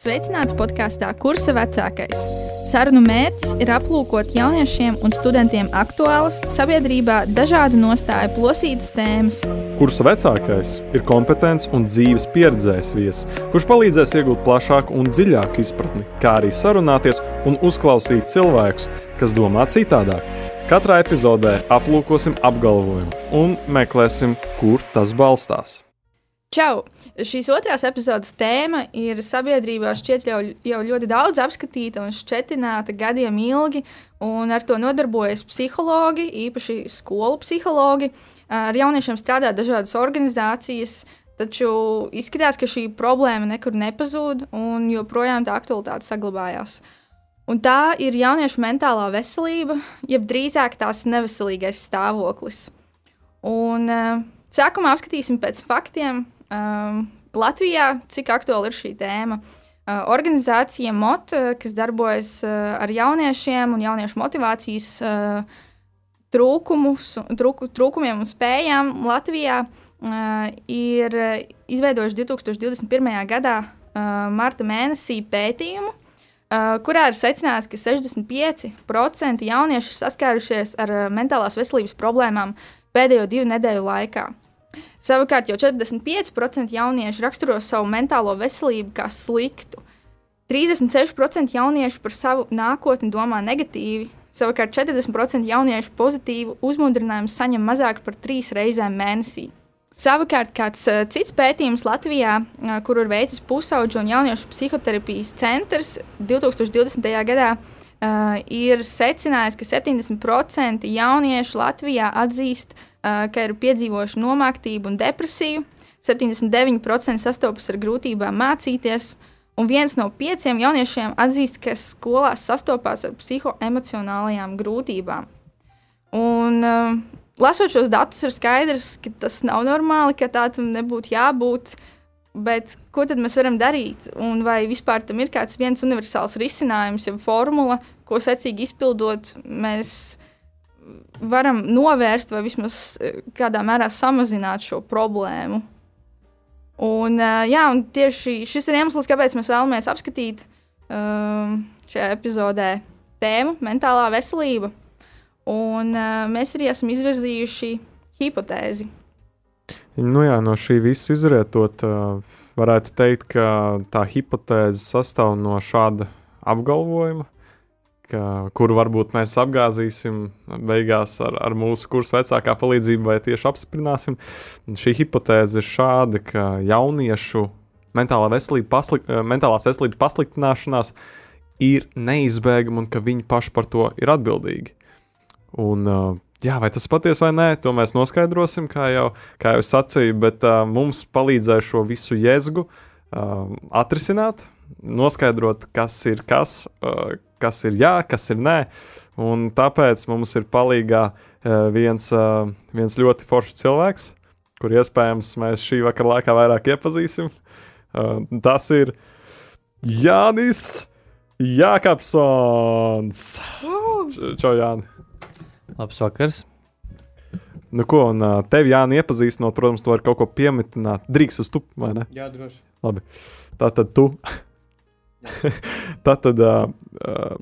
Sveicināts podkāstā Kursa vecākais. Sarunu mērķis ir aplūkot jauniešiem un studentiem aktuālas, sabiedrībā dažādu nostāju plosītas tēmas. Kursa vecākais ir kompetents un dzīves pieredzējis viesis, kurš palīdzēs iegūt plašāku un dziļāku izpratni, kā arī sarunāties un uzklausīt cilvēkus, kas domā citādāk. Katrā epizodē aplūkosim apgalvojumu un meklēsim, kur tas balstās. Čau! Šīs otrās epizodes tēma ir sabiedrībā šķiet jau, jau ļoti daudz apskatīta un šķetināta gadiem ilgi, un ar to nodarbojas psihologi, īpaši skolu psihologi. Ar jauniešiem strādā dažādas organizācijas, taču izskatās, ka šī problēma nekur nepazūd un joprojām tā aktualitāte saglabājās. Un tā ir jauniešu mentālā veselība, jeb drīzāk tās neveselīgais stāvoklis. Un, uh, sākumā apskatīsim pēc faktiem, um, Latvijā, cik aktuāla ir šī tēma. Organizācija MOT, kas darbojas ar jauniešiem un jauniešu motivācijas trūkumus, trūk, trūkumiem un spējām Latvijā, ir izveidojuši 2021. gadā marta mēnesī pētījumu, kurā ir secināts, ka 65% jaunieši saskārušies ar mentālās veselības problēmām pēdējo divu nedēļu laikā. Savukārt jau 45% jaunieši raksturo savu mentālo veselību kā sliktu. 36% jauniešu par savu nākotni domā negatīvi, savukārt 40% jauniešu pozitīvu uzmundrinājumu saņem mazāk par trīs reizēm mēnesī. Savukārt, kāds uh, cits pētījums Latvijā, uh, kuru ir veicis pusauģu un jauniešu psihoterapijas centrs 2020. gadā, uh, ir secinājis, ka 70% jauniešu Latvijā atzīst, uh, ka ir piedzīvojuši nomāktību un depresiju, 79% sastopas ar grūtībām mācīties, un viens no pieciem jauniešiem atzīst, ka skolās sastopās ar psihoemocionālajām grūtībām. Un, uh, lasot šos datus, ir skaidrs, ka tas nav normāli, ka tā tam nebūtu jābūt. Bet ko tad mēs varam darīt? Un vai vispār tam ir kāds viens universāls risinājums, ja formula, ko secīgi izpildot, mēs varam novērst vai vismaz e, kādā mērā samazināt šo problēmu. Un, uh, jā, un tieši šis ir iemesls, kāpēc mēs vēlamies apskatīt uh, šajā epizodē tēmu mentālā veselība. Un uh, mēs arī esam izvirzījuši hipotēzi. Nu jā, no šī visa izrietot, uh, varētu teikt, ka tā hipotēze sastāv no šāda apgalvojuma, ka, kuru varbūt mēs apgāzīsim beigās ar, ar mūsu kursu vecākā palīdzību, vai tieši apstiprināsim. Šī hipotēze ir šāda, ka jauniešu mentālā veselība paslik, eh, mentālās veselības pasliktināšanās ir neizbēgama un ka viņi paši par to ir atbildīgi. Un, uh, Jā, vai tas patiesi vai nē, to mēs noskaidrosim, kā jau, kā jau sacīju, bet uh, mums palīdzēja šo visu jēzgu uh, atrisināt, noskaidrot, kas ir kas, uh, kas ir jā, kas ir nē. Un tāpēc mums ir palīdzīgā uh, viens, uh, viens ļoti foršs cilvēks, kur iespējams mēs šī vakara laikā vairāk iepazīsim. Uh, tas ir Jānis Jākapsons. Čau, Jāni! Labs vakars! Nu, ko, un tevi Jāni iepazīstinot, protams, to var kaut ko pieminēt. Drīkst uz tu, vai ne? Jā, droši. Labi. Tā tad tu Tad, tad uh,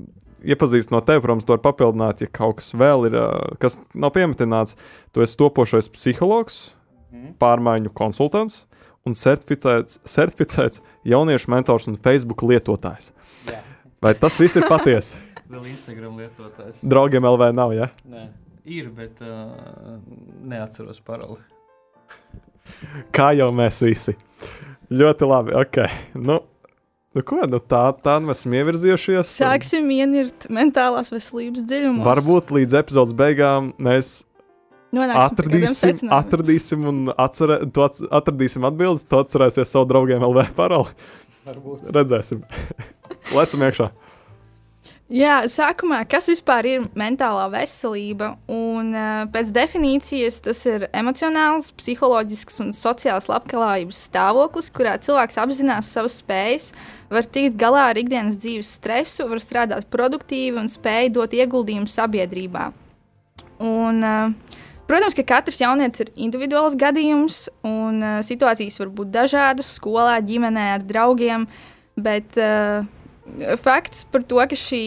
iepazīstinot tevi, protams, to var papildināt, ja kaut kas vēl ir, uh, kas nav piemetināts. Tu esi topošais psihologs, mm. pārmaiņu konsultants un certificēts, certificēts jauniešu mentors un Facebook lietotājs. Jā. Vai tas viss ir patiesi? vēl Instagram lietotājs. Draugiem LV nav, ja? Nē, ir, bet uh, neatceros paroli. Kā jau mēs visi. Ļoti labi. Okay. Nu, Nu, ko, nu tā, tā nu esam ievirzījušies. Sāksim ienirt mentālās veselības dziļumos. Varbūt līdz epizodes beigām mēs atradīsim, atradīsim, un atcerē, atradīsim atbildes. Tu atcerēsies savu draugiem LV paroli. Varbūt. Redzēsim. Lecam iekšā. Jā, sākumā, kas vispār ir mentālā veselība? Un, uh, pēc definīcijas tas ir emocionāls, psiholoģisks un sociāls labklājības stāvoklis, kurā cilvēks apzinās savas spējas, var tikt galā ar ikdienas dzīves stresu, var strādāt produktīvi un spēj dot ieguldījumu sabiedrībā. Un, uh, protams, ka katrs jaunietis ir individuāls gadījums, un uh, situācijas var būt dažādas skolā, ģimenē, ar draugiem. Bet uh, fakts par to, ka šī,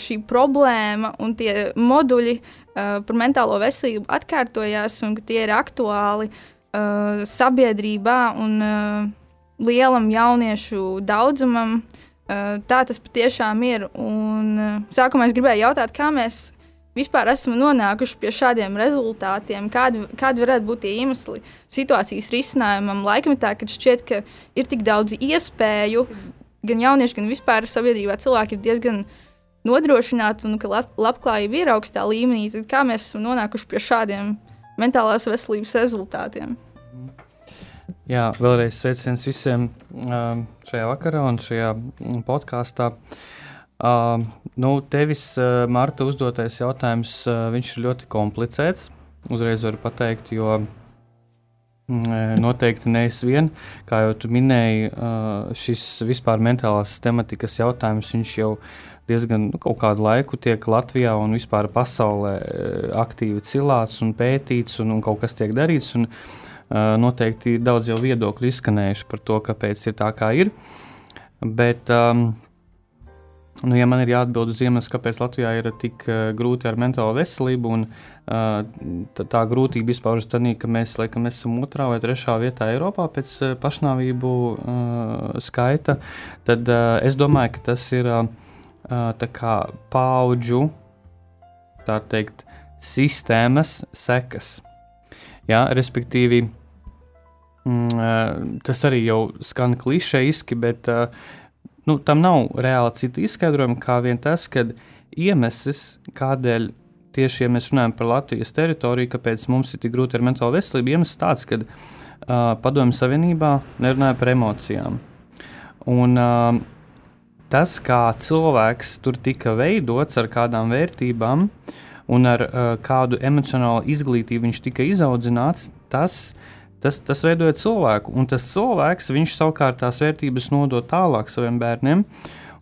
šī problēma un tie moduļi uh, par mentālo veselību atkārtojās un ka tie ir aktuāli uh, sabiedrībā un uh, lielam jauniešu daudzumam. Uh, tā tas patiešām ir. Un, uh, sākumā es gribēju jautāt, kā mēs vispār esam nonākuši pie šādiem rezultātiem, kādi, kādi varētu būt tie iemesli situācijas risinājumam, laikmetā, kad šķiet, ka ir tik daudz iespēju, gan jaunieši, gan vispār sabiedrībā cilvēki ir diezgan nodrošināti un ka lab, labklājība ir augstā līmenī. Tad kā mēs esam nonākuši pie šādiem mentālās veselības rezultātiem? Jā, vēlreiz sveiciens visiem um, šajā vakarā un šajā podkāstā. Uh, nu, tevis, uh, Marta, uzdotais jautājums, uh, viņš ir ļoti komplicēts. Uzreiz varu pateikt, jo mm, noteikti neesi vien. Kā jau tu minēji, uh, šis vispār mentālās tematikas jautājums, viņš jau diezgan nu, kādu laiku tiek Latvijā un vispār pasaulē aktīvi cilāts un pētīts, un, un kaut kas tiek darīts. Un, uh, noteikti ir daudz jau viedokļu izskanējuši par to, kāpēc ir tā, kā ir. Bet um, Nu, ja man ir jāatbild uz iemeslu, kāpēc Latvijā ir tik uh, grūti ar mentālo veselību, un uh, tā, tā grūtība izpaužas tādā, ka mēs laikam esam otrā vai trešā vietā Eiropā pēc uh, pašnāvību uh, skaita, tad uh, es domāju, ka tas ir uh, kā paudžu teikt, sistēmas sekas. Ja, respektīvi, mm, tas arī jau skan klišejiski, bet uh, nu, tam nav reāli cita izskaidrojuma, kā vien tas, ka iemesls, kādēļ tieši ja mēs runājam par Latvijas teritoriju, kāpēc mums ir tik grūti ar mentālo veselību, iemesls tāds, ka uh, Padomju Savienībā nerunāja par emocijām. Un, uh, tas, kā cilvēks tur tika veidots ar kādām vērtībām un ar uh, kādu emocionālu izglītību viņš tika izaudzināts, tas tas, tas veidoja cilvēku. Un tas cilvēks, viņš savukārt tās vērtības nodod tālāk saviem bērniem.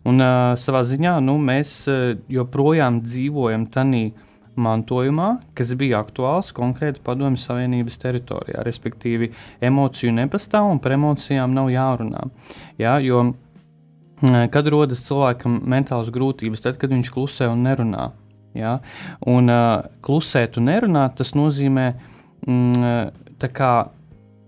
Un uh, savā ziņā nu, mēs uh, joprojām dzīvojam tādā mantojumā, kas bija aktuāls konkrēti Padomju Savienības teritorijā. Respektīvi, emociju nepastāv un par emocijām nav jārunā. Jā, jo, kad rodas cilvēkam mentālas grūtības, tad, kad viņš klusē un nerunā. Ja? Un uh, klusēt un nerunāt, tas nozīmē, mm, kā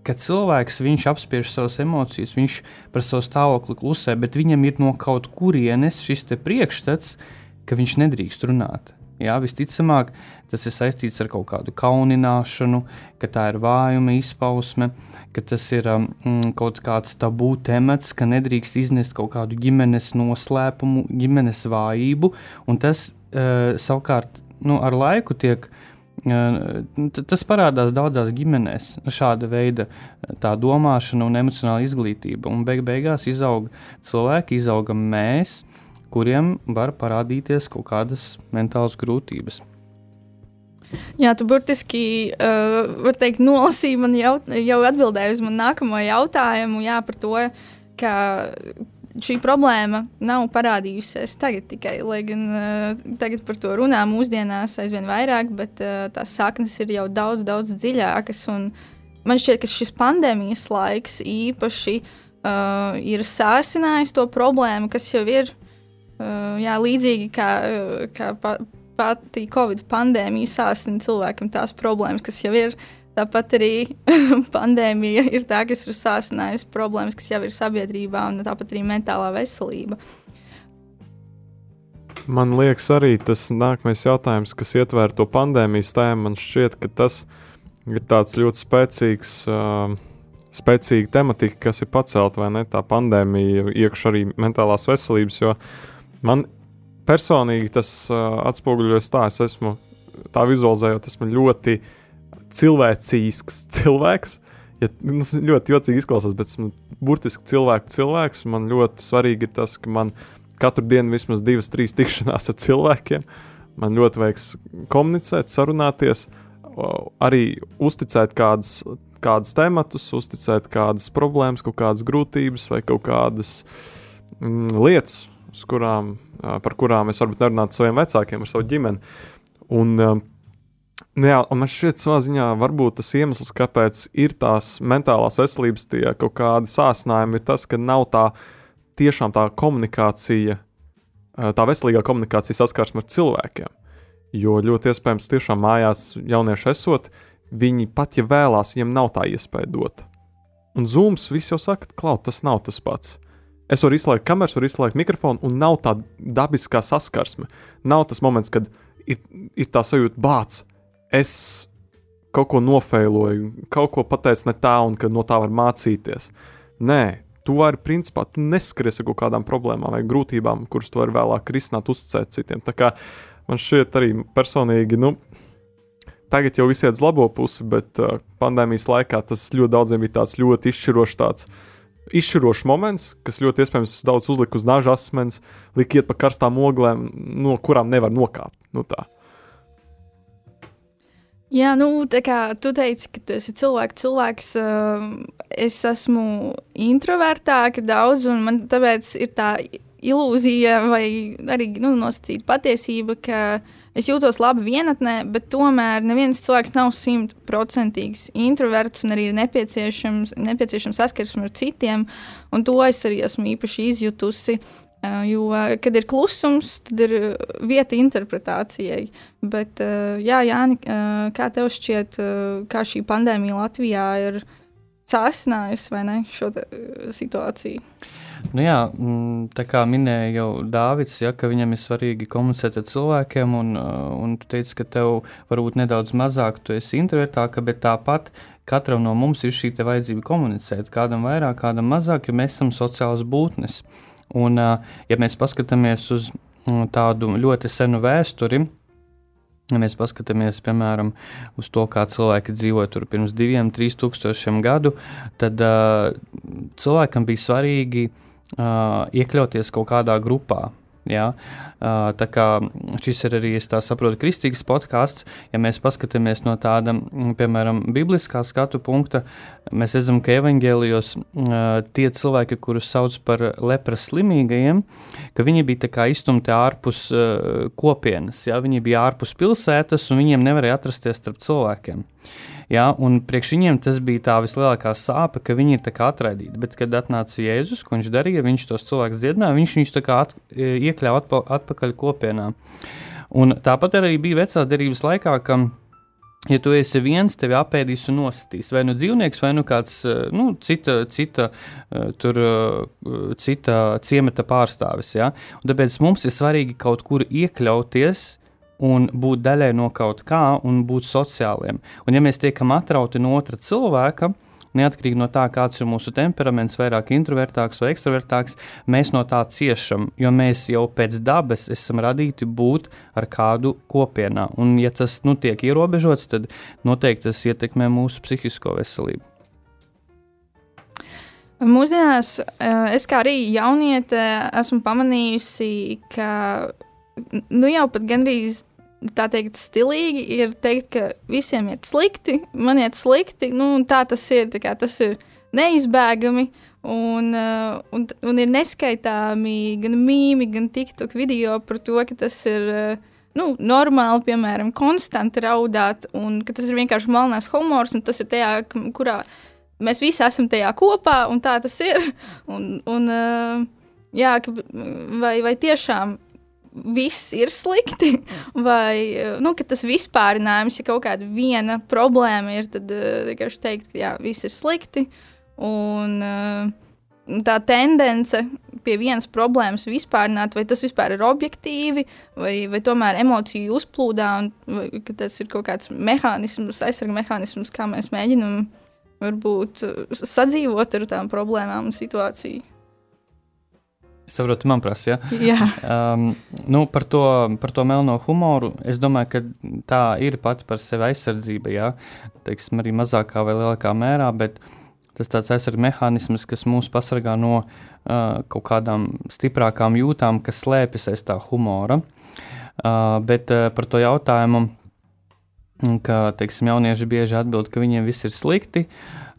ka cilvēks apspiež savas emocijas, viņš par savu stāvokli klusē, bet viņam ir no kaut kurienes šis priekšstats, ka viņš nedrīkst runāt. Jā, visticamāk, tas ir saistīts ar kaut kādu kaunināšanu, ka tā ir vājuma izpausme, ka tas ir um, mm, kaut kāds tabū temats, ka nedrīkst iznest kaut kādu ģimenes noslēpumu, ģimenes vājību, un tas uh, savukārt nu, ar laiku tiek uh, Tas parādās daudzās ģimenēs, šāda veida tā domāšana un emocionāla izglītība. Un beig beigās izaug cilvēki, izaugam mēs, kuriem var parādīties kaut kādas mentālas grūtības. Jā, tu burtiski uh, teikt, nolasīji man jau, jau atbildēji uz manu nākamo jautājumu jā, par to, ka šī problēma nav parādījusies tagad tikai, lai gan uh, tagad par to runā mūsdienās aizvien vairāk, bet uh, tās saknes ir jau daudz, daudz dziļākas. Man šķiet, ka šis pandēmijas laiks īpaši uh, ir sācinājis to problēmu, kas jau ir uh, jā, līdzīgi kā, uh, kā pa, pati Covid pandēmija sāsina cilvēkam tās problēmas, kas jau ir Tāpat arī pandēmija ir tā, kas ir sāsinājusi problēmas, kas jau ir sabiedrībā, un tāpat arī mentālā veselība. Man liekas, arī tas nākamais jautājums, kas ietver to pandēmijas tēmu, man šķiet, ka tas ir tāds ļoti spēcīgs, uh, spēcīga tematika, kas ir pacelta vai ne tā pandēmija, iekšā arī mentālās veselības. Man personīgi tas uh, atspoguļojas tā, es esmu tā vizualizējot, esmu ļoti uh, cilvēcīgs cilvēks. Ja, nu, tas ļoti jocīgi izklausās, bet esmu burtiski cilvēku cilvēks. Man ļoti svarīgi ir tas, ka man katru dienu vismaz divas, trīs tikšanās ar cilvēkiem. Man ļoti vajag komunicēt, sarunāties, arī uzticēt kādus, kādus tematus, uzticēt kādas problēmas, kaut kādas grūtības vai kaut kādas mm, lietas, kurām, par kurām es varbūt nerunātu saviem vecākiem, ar savu ģimeni. Un, um, Nu jā, man šķiet, savā ziņā, varbūt tas iemesls, kāpēc ir tās mentālās veselības tie kaut kādi sācinājumi, ir tas, ka nav tā, tiešām tā komunikācija, tā veselīgā komunikācija saskarsme ar cilvēkiem. Jo ļoti iespējams, tiešām mājās jaunieši esot, viņi pat ja vēlās, viņiem nav tā iespēja dot. Un zūms viss jau saka, ka tas nav tas pats. Es varu izslēgt kameras, varu izslēgt mikrofonu, un nav tā dabiskā saskarsme. Nav tas moments, kad ir, ir tā sajūta, bāc, es kaut ko nofeiloju, kaut ko pateicu ne tā, un ka no tā var mācīties. Nē, tu vari, principā, tu neskaries ar kaut kādām problēmām vai grūtībām, kuras tu vari vēlāk risināt, uzticēt citiem. Tā kā man šķiet arī personīgi, nu, tagad jau visiet uz labo pusi, bet uh, pandēmijas laikā tas ļoti daudziem bija tāds ļoti izšķirošs tāds. Izšķirošs moments, kas ļoti iespējams daudz uzlika uz naža asmens, lika iet pa karstām oglēm, no kurām nevar nokāpt. Nu tā. Jā, nu, tā kā tu teici, ka tu esi cilvēks, cilvēks, uh, es esmu introvertāka daudz, un man tāpēc ir tā ilūzija vai arī nu, nosacīta patiesība, ka es jūtos labi vienatnē, bet tomēr neviens cilvēks nav simtprocentīgs introverts un arī ir nepieciešams, nepieciešams saskarsme ar citiem, un to es arī esmu īpaši izjutusi. Uh, Jo, kad ir klusums, tad ir vieta interpretācijai. Bet, jā, Jāni, kā tev šķiet, kā šī pandēmija Latvijā ir sāsinājusi ne šo situāciju? Nu jā, mm, tā kā minēja jau Dārvids, ja, ka viņam ir svarīgi komunicēt ar cilvēkiem, un, un tu teici, ka tev varbūt nedaudz mazāk, tu esi introvertāka, bet tāpat katram no mums ir šī vajadzība komunicēt. Kādam vairāk, kādam mazāk, jo mēs esam sociāls būtnes. Uh, Un, ja mēs paskatāmies uz tādu ļoti senu vēsturi, ja mēs paskatāmies piemēram uz to, kā cilvēki dzīvoja tur pirms diviem, trīs tūkstošiem gadu, tad cilvēkam bija svarīgi iekļauties kaut kādā grupā. Ja? Tā kā šis ir arī, es tā saprotu, kristīgs podkāsts, ja mēs paskatāmies no tāda, piemēram, bibliskā skatu punkta, mēs redzam, ka evaņģēlijos tie cilvēki, kurus sauc par lepras slimīgajiem, ka viņi bija tā kā iztumti ārpus kopienas, ja? viņi bija ārpus pilsētas un viņiem nevarēja atrasties starp cilvēkiem. Ja, un priekš viņiem tas bija tā vislielākā sāpe, ka viņi ir atraidīti. Bet, kad atnāca Jēzus, ko viņš darīja, viņš tos cilvēkus dziedināja, viņš viņus at, e, iekļāva atpa, atpakaļ kopienā. Un tāpat arī bija vecās derības laikā, ka Ja tu esi viens, tevi apēdīs un nositīs. Vai nu dzīvnieks, vai nu kāds e, nu, cita, cita, e, tur, cita ciemata pārstāvis. Ja? Un tāpēc mums ir svarīgi kaut kur iekļauties un būt daļai no kaut kā un būt sociāliem. Un ja mēs tiekam atrauti no otra cilvēka, neatkarīgi no tā, kāds ir mūsu temperaments, vairāk introvertāks vai ekstravertāks, mēs no tā ciešam, jo mēs jau pēc dabas esam radīti būt ar kādu kopienā. Un, ja tas nu, tiek ierobežots, tad noteikti tas ietekmē mūsu psihisko veselību. Mūsdienās eh, es kā arī jauniete esmu pamanījusi, ka nu jau pat gandrīz tā teikt, stilīgi ir teikt, ka visiem iet slikti, man iet slikti. Nu, tā tas ir. Tā tas ir neizbēgami. Un, uh, un, un ir neskaitāmi gan mīmīgi, gan TikTok video par to, ka tas ir uh, nu, normāli, piemēram, konstanti raudāt, un ka tas ir vienkārši malnās humors, un tas ir tajā, kurā mēs visi esam tajā kopā, un tā tas ir. Un, un, uh, jā, ka, vai, vai tiešām viss ir slikti, vai nu, tas vispārinājums, ja kaut kāda viena problēma ir, tad eh, vienkārši teikt, ka jā, viss ir slikti. Un, eh, tā tendence pie vienas problēmas vispārināt, vai tas vispār ir objektīvi, vai, vai tomēr emociju uzplūdā, un vai, tas ir kaut kāds mehānisms, aizsarga mehānisms, kā mēs mēģinām varbūt sadzīvot ar tām problēmām un situāciju. Es saprotu, man prasa, ja? Jā. Um, nu, par, to, par to melno humoru. Es domāju, ka tā ir pati par sevi aizsardzība. Jā. Teiksim, arī mazākā vai lielākā mērā, bet tas tāds aizsardzības mehānisms, kas mūs pasargā no uh, kaut kādām stiprākām jūtām, kas slēpjas aiz tā humora. Uh, bet uh, par to jautājumu, ka teiksim, jaunieši bieži atbild, ka viņiem viss ir slikti,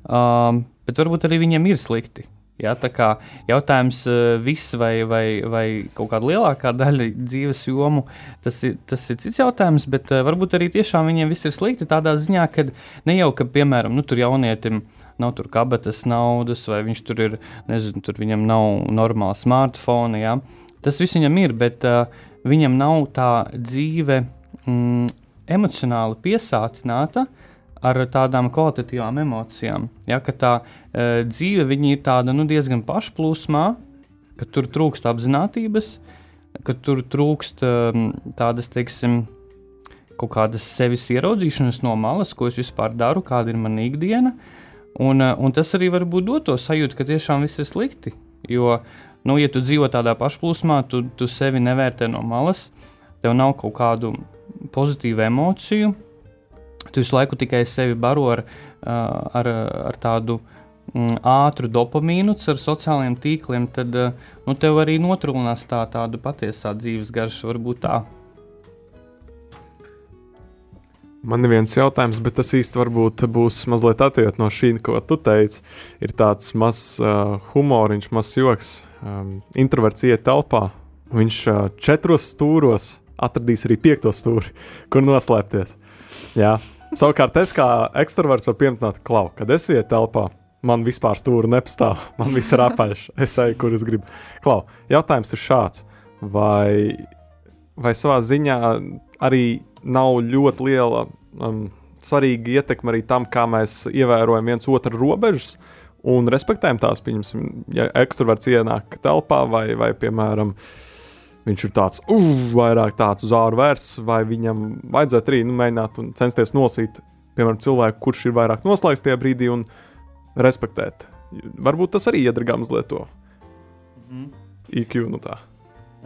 uh, bet varbūt arī viņiem ir slikti. Ja, tā kā jautājums eh, viss vai, vai, vai kaut kāda lielākā daļa dzīves jomu, tas ir, tas ir cits jautājums, bet uh, varbūt arī tiešām viņiem viss ir slikti tādā ziņā, ka ne jau, ka, piemēram, nu, tur jaunietim nav tur kabatas naudas, vai viņš tur ir, nezinu, tur viņam nav normāla smartphone. Ja? Tas viss viņam ir, bet uh, viņam nav tā dzīve mm, emocionāli piesātināta. Ar tādām kvalitatīvām emocijām. Ja, ka tā e, dzīve ir tāda nu, diezgan pašplūsmā, ka tur trūkst apziņotības, ka tur trūkst um, tādas, teiksim, kaut kādas sevis ieraudzīšanas no malas, ko es vispār daru, kāda ir mana ikdiena. Un, uh, un tas arī var dot to sajūtu, ka tiešām viss ir slikti. Jo, nu, ja tu dzīvo tādā pašplūsmā, tu, tu sevi nevērtē no malas, tev nav kaut kādu pozitīvu emociju, tu visu laiku tikai sevi baro ar, ar, ar tādu Mm, ātru dopamīnu ar sociālajiem tīkliem, tad nu, tev arī notrūlinās tā tāda patiesā dzīves garša, varbūt tā. Man ir viens jautājums, bet tas varbūt būs mazliet attiekts no šī, ko tu teici. Ir tāds mazs uh, humoriņš, mazs joks. Um, introverts iet telpā, viņš uh, četros stūros atradīs arī piekto stūri, kur noslēpties. Jā. Savukārt es kā ekstraverts varu pieminēt, klau, kad es ietu telpā, man vispār stūra nepastāv. Man viss ir apaļš. Es eju, kur es gribu. Klau, jautājums ir šāds. Vai, vai savā ziņā arī nav ļoti liela um, svarīga ietekme arī tam, kā mēs ievērojam viens otru robežas un respektējam tās. Pieņemsim, ja ekstraverts ienāk telpā vai, vai piemēram, viņš ir tāds, uh, vairāk tāds uz āru vērsts, vai viņam vajadzētu arī nu, mēģināt un censties nosīt, piemēram, cilvēku, kurš ir vairāk noslēgts tajā brīdī un respektēt. Varbūt tas arī iedragā mazliet to mm. IQ. Nu tā.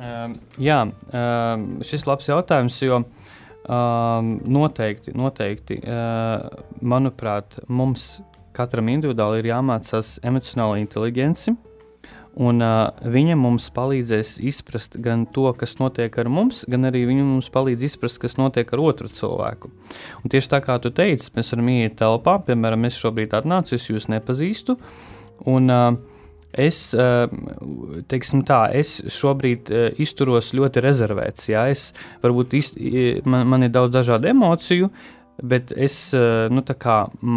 Um, jā, um, šis labs jautājums, jo um, noteikti, noteikti uh, manuprāt, mums katram individuāli ir jāmācās emocionāla inteligence. Un uh, viņa mums palīdzēs izprast gan to, kas notiek ar mums, gan arī viņa mums palīdz izprast, kas notiek ar otru cilvēku. Un tieši tā kā tu teici, mēs varam iet telpā, piemēram, es šobrīd atnācu, es jūs nepazīstu. Un, uh, Es, teiksim tā, es šobrīd izturos ļoti rezervēts. Jā, es varbūt iz, man, man ir daudz dažādu emociju, bet es nu,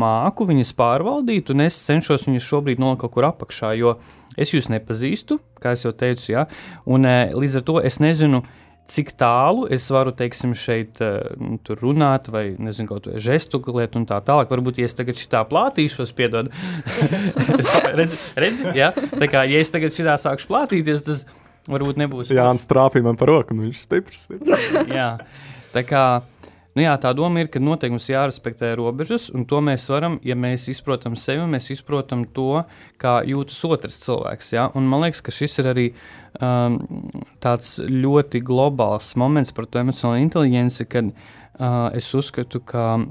māku viņas pārvaldīt, un es cenšos viņas šobrīd nolikt kaut kur apakšā. Jo uh, Es jūs nepazīstu, kā jau teicu, ja? un e, līdz ar to es nezinu, cik tālu es varu teiksim, šeit uh, runāt, vai nezinu, kaut ko žestikulēt, un tā tālāk. Varbūt, ja es tagad šitā plātīšos, piedod, redz, redz, ja? tā kā, ja es tagad šitā sākšu plātīties, tas varbūt nebūs. Jā, un strāpī man par roku, nu viņš ir stiprs. stiprs. jā, tā kā Nu, jā, tā doma ir, ka noteikti mums jārespektē robežas, un to mēs varam, ja mēs izprotam sevi, mēs izprotam to, kā jūtas otrs cilvēks. Ja? Un man liekas, ka šis ir arī um, tāds ļoti globāls moments par to emocionālo inteligenci, kad uh, es uzskatu, ka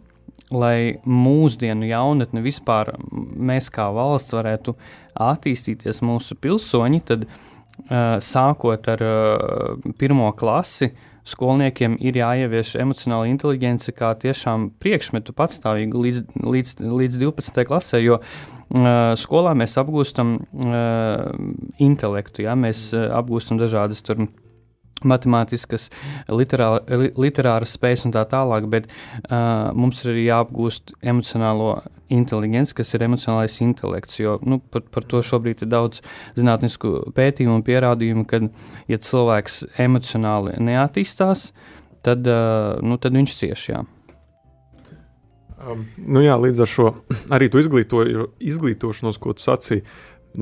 lai mūsdienu jaunatne vispār mēs kā valsts varētu attīstīties mūsu pilsoņi, tad uh, sākot ar uh, pirmo klasi, uh, skolniekiem ir jāievieš emocionāla inteligence kā tiešām priekšmetu patstāvīgi līdz, līdz, līdz 12. klasē, jo uh, skolā mēs apgūstam uh, intelektu, ja? mēs uh, apgūstam dažādas tur matemātiskas, literāra, literāras spējas un tā tālāk, bet uh, mums ir arī jāapgūst emocionālo inteligenci, kas ir emocionālais intelekts. Jo nu, par, par to šobrīd ir daudz zinātnisku pētījumu un pierādījumu, ka, ja cilvēks emocionāli neattīstās, tad, uh, nu, tad viņš cieš. Jā. Um, nu jā, līdz ar šo arī tu izglīto, izglītošanos, ko tu sacīji.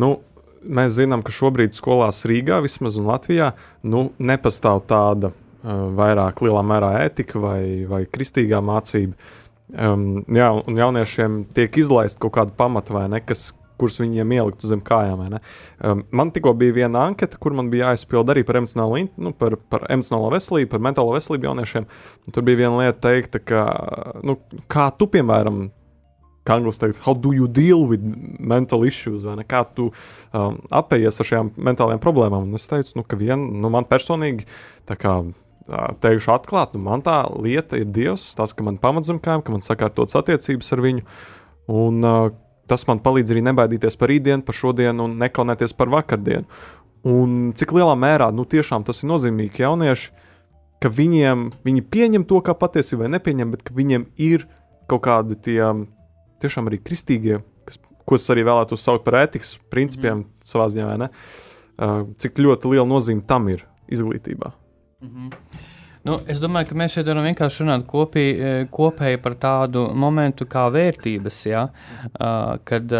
Nu, mēs zinām, ka šobrīd skolās Rīgā, vismaz Latvijā, nu, nepastāv tāda uh, vairāk lielā mērā etika vai, vai kristīgā mācība. Um, jā, un jauniešiem tiek izlaista kaut kāda pamata vai ne, kas, kurus viņiem ielikt zem kājām. Um, man tikko bija viena anketa, kur man bija jāizpild arī par emocionālo, nu, par, par emocionālo veselību, par mentālo veselību jauniešiem. Un tur bija viena lieta, teikta, ka, nu, kā tu, piemēram, kā angļuiski teikt, how do you deal with mental issues, vai ne? Kā tu um, apējies ar šīm mentālajām problēmām? Un es teicu, nu, ka vien, nu, man personīgi, tā kā teikšu atklāti, nu, man tā lieta ir Dievs, tas, ka man pamatzemkājiem, ka man sakārtotas attiecības ar viņu, un uh, tas man palīdz arī nebaidīties par rītdienu, par šodienu un nekaunēties par vakardienu. Un cik lielā mērā, nu, tas ir nozīmīgi jaunieši, ka viņiem, viņi pieņem to kā patiesību vai nepieņem, bet viņiem ir kaut kādi tie tiešām arī kristīgie, kas, ko es arī vēlētu saukt par ētikas principiem mm. savā ziņā, ne? Uh, cik ļoti liela nozīme tam ir izglītībā. Mm -hmm. Nu, es domāju, ka mēs šeit varam vienkārši runāt kopī, e, kopēji par tādu momentu kā vērtības. Ja? Kad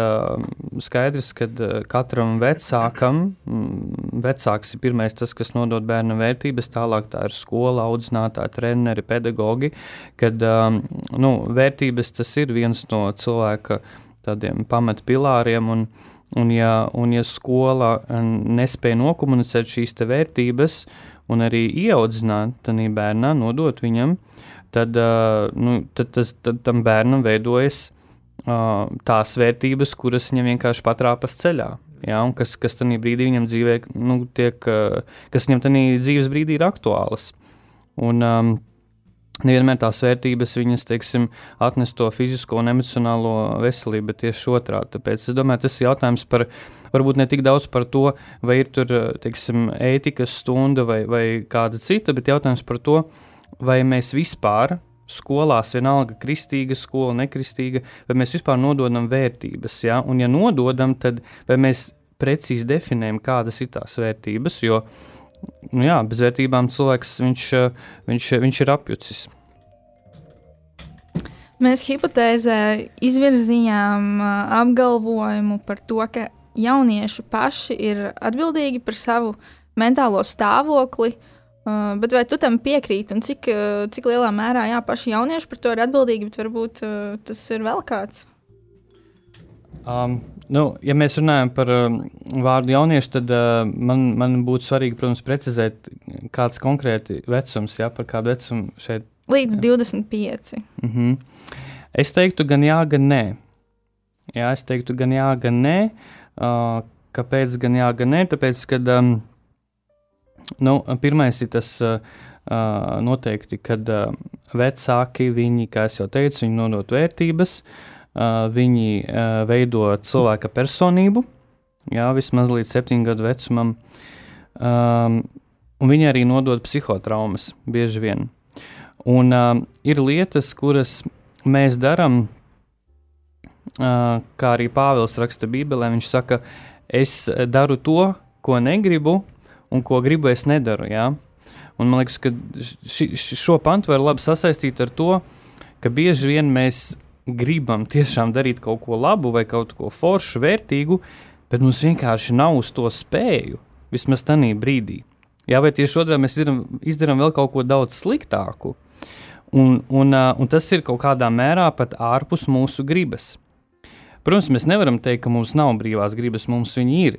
skaidrs, ka katram vecākam, vecāks ir pirmais tas, kas nodod bērnam vērtības, tālāk tā ir skola, audzinātāji, treneri, pedagogi. Kad nu, vērtības tas ir viens no cilvēka tādiem pamatpilāriem. Un, un, ja, un ja skola nespēja nokomunicēt šīs vērtības, uh, un arī ieaudzināt tādā bērnā, nodot viņam, tad, uh, nu, tad, tas, tad tam bērnam veidojas uh, tās vērtības, kuras viņam vienkārši patrāpas ceļā. Ja, kas, kas tajā brīdī viņam dzīvē, nu, tiek, uh, kas viņam tajā dzīves brīdī ir aktuālas. Un, um, Nevienmēr tās vērtības viņas, teiksim, atnes to fizisko un emocionālo veselību, bet tieši otrādi. Tāpēc es domāju, tas ir jautājums par, varbūt ne tik daudz par to, vai ir tur, teiksim, ētikas stunda vai, vai kāda cita, bet jautājums par to, vai mēs vispār skolās, vienalga kristīga skola, nekristīga, vai mēs vispār nododam vērtības, ja? un ja nododam, tad vai mēs precīzi definējam, kādas ir tās vērtības, jo nu jā, bez vērtībām cilvēks viņš, viņš, viņš ir apjucis. Mēs hipotēzē izvirzījām apgalvojumu par to, ka jaunieši paši ir atbildīgi par savu mentālo stāvokli. Uh, bet vai tu tam piekrīti, un cik, uh, cik lielā mērā jā, paši jaunieši par to ir atbildīgi, bet varbūt uh, tas ir vēl kāds? Um, nu, ja mēs runājam par uh, vārdu jauniešu, tad uh, man, man būtu svarīgi, protams, precizēt, kāds konkrēti vecums, ja par kādu vecumu šeit. Līdz jā. 25. Mm -hmm. Es teiktu, gan jā, gan nē. Jā, es teiktu, gan jā, gan nē. Uh, kāpēc gan jā, gan nē? Tāpēc, ka um, nu, pirmais ir tas. Uh, Uh, noteikti, kad uh, vecāki, viņi, kā jau teicu, viņi nodot vērtības, uh, viņi veido cilvēka personību, jā, vismaz līdz septiņu gadu vecumam, um, un viņi arī nodod psihotraumas bieži vien. Un um, ir lietas, kuras mēs darām, uh, kā arī Pāvils raksta Bībelē, viņš saka, es daru to, ko negribu, un ko gribu, es nedaru. Jā? Un man liekas, ka ši, šo pantu var labi sasaistīt ar to, ka bieži vien mēs gribam tiešām darīt kaut ko labu vai kaut ko foršu, vērtīgu, bet mums vienkārši nav uz to spēju, vismaz tajā brīdī. Jā, vai tieši otrādi mēs izdarām, izdarām vēl kaut ko daudz sliktāku, un, un, un tas ir kaut kādā mērā pat ārpus mūsu gribas. Protams, mēs nevaram teikt, ka mums nav brīvās gribas, mums viņi ir.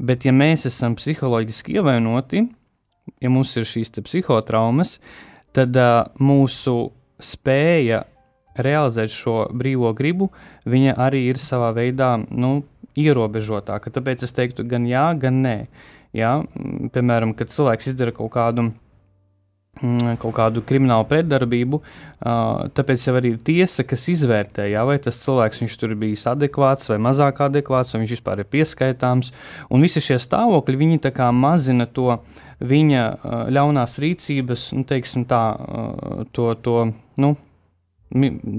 Bet, ja mēs esam psiholoģiski ievainoti, ja mums ir šīs psihotraumas, tad uh, mūsu spēja realizēt šo brīvo gribu, viņa arī ir savā veidā nu, ierobežotāka. Tāpēc es teiktu, gan jā, gan nē. Jā? Piemēram, kad cilvēks izdara kaut kādu kaut kādu kriminālu pretdarbību, tāpēc jau arī ir tiesa, kas izvērtē, jā, vai tas cilvēks tur bijis adekvāts vai mazāk adekvāts, vai viņš vispār ir pieskaitāms. Un visi šie stāvokļi viņi mazina to viņa ļaunās rīcības, nu, teiksim, tā, to, to nu,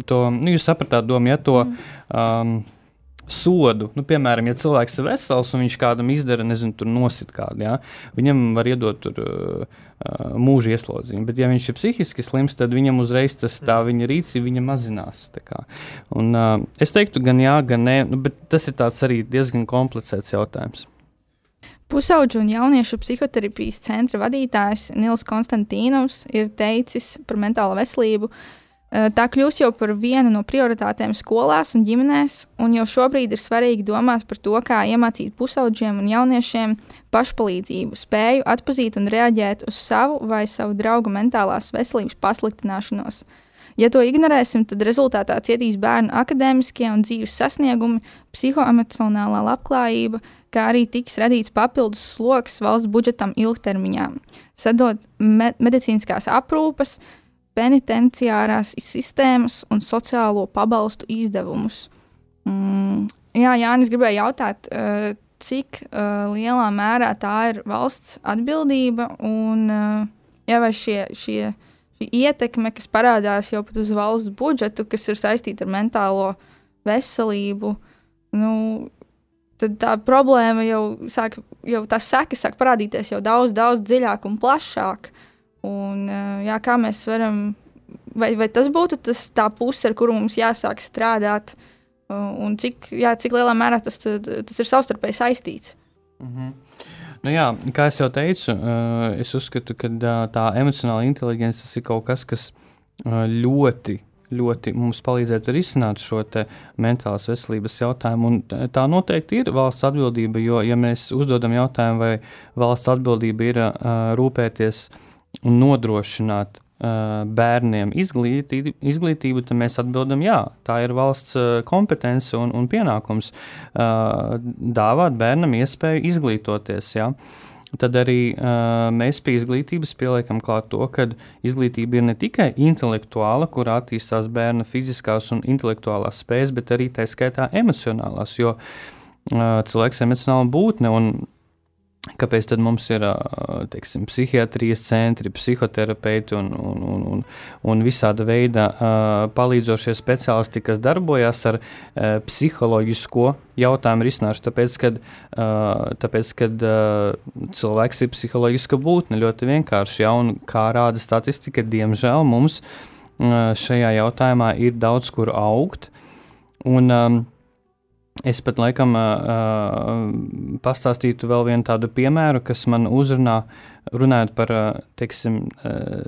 to, nu, jūs sapratāt domu, ja to. Mm. Um, sodu. Nu, piemēram, ja cilvēks ir vesels un viņš kādam izdara, nezinu, tur nosit kādu, ja, viņam var iedot tur, uh, mūža ieslodzījumu. Bet, ja viņš ir psihiski slims, tad viņam uzreiz tas tā viņa rīcība viņa mazinās. Un, uh, es teiktu, gan jā, gan nē, nu, bet tas ir arī diezgan komplicēts jautājums. Pusauģu un jauniešu psihoterapijas centra vadītājs Nils Konstantīnovs ir teicis par mentālo veselību, uh, tā kļūs jau par vienu no prioritātēm skolās un ģimenēs, un jau šobrīd ir svarīgi domāt par to, kā iemācīt pusaudžiem un jauniešiem pašpalīdzību, spēju atpazīt un reaģēt uz savu vai savu draugu mentālās veselības pasliktināšanos. Ja to ignorēsim, tad rezultātā cietīs bērnu akadēmiskie un dzīves sasniegumi, psihoemocionālā labklājība, kā arī tiks radīts papildus sloks valsts budžetam ilgtermiņā, sadot me medicīniskās aprūpes, uh, penitenciārās sistēmas un sociālo pabalstu izdevumus. Mm, jā, Jānis gribēja jautāt, uh, cik uh, lielā mērā tā ir valsts atbildība un uh, jā, vai šie, šie, šī ietekme, kas parādās jau pat uz valsts budžetu, kas ir saistīta ar mentālo veselību, nu, tad tā problēma jau sāk, jau tās sekas sāk parādīties jau daudz, daudz dziļāk un plašāk. Un, jā, kā mēs varam, vai, vai tas būtu tas tā puse, ar kuru mums jāsāk strādāt, un cik, jā, cik lielā mērā tas, tas ir savstarpēji saistīts. Mm -hmm. Nu jā, kā jau teicu, es uzskatu, ka tā emocionāla inteligence ir kaut kas, kas ļoti ļoti mums palīdzētu risināt šo mentālās veselības jautājumu. Un tā noteikti ir valsts atbildība, jo, ja mēs uzdodam jautājumu, vai valsts atbildība ir uh, rūpēties un nodrošināt uh, bērniem izglītību, izglītību, tad mēs atbildam, jā, tā ir valsts kompetence un, un pienākums uh, dāvāt bērnam iespēju izglītoties. Jā. Tad arī uh, mēs pie izglītības pieliekam klāt to, ka izglītība ir ne tikai intelektuāla, kur attīstās bērna fiziskās un intelektuālās spējas, bet arī tā skaitā emocionālās, jo uh, cilvēks ir emocionāla būtne. Kāpēc tad mums ir teiksim, psihiatrijas centri, psihoterapeiti un, un, un, un, un visāda veida palīdzošie speciālisti, kas darbojas ar psiholoģisko jautājumu risināšanu? Tāpēc, kad, tāpēc, kad cilvēks ir psiholoģiska būtne ļoti vienkārši, ja, un kā rāda statistika, diemžēl mums šajā jautājumā ir daudz kur augt. Un, um, Es pat laikam uh, pastāstītu vēl vienu tādu piemēru, kas man uzrunā, runājot par teiksim,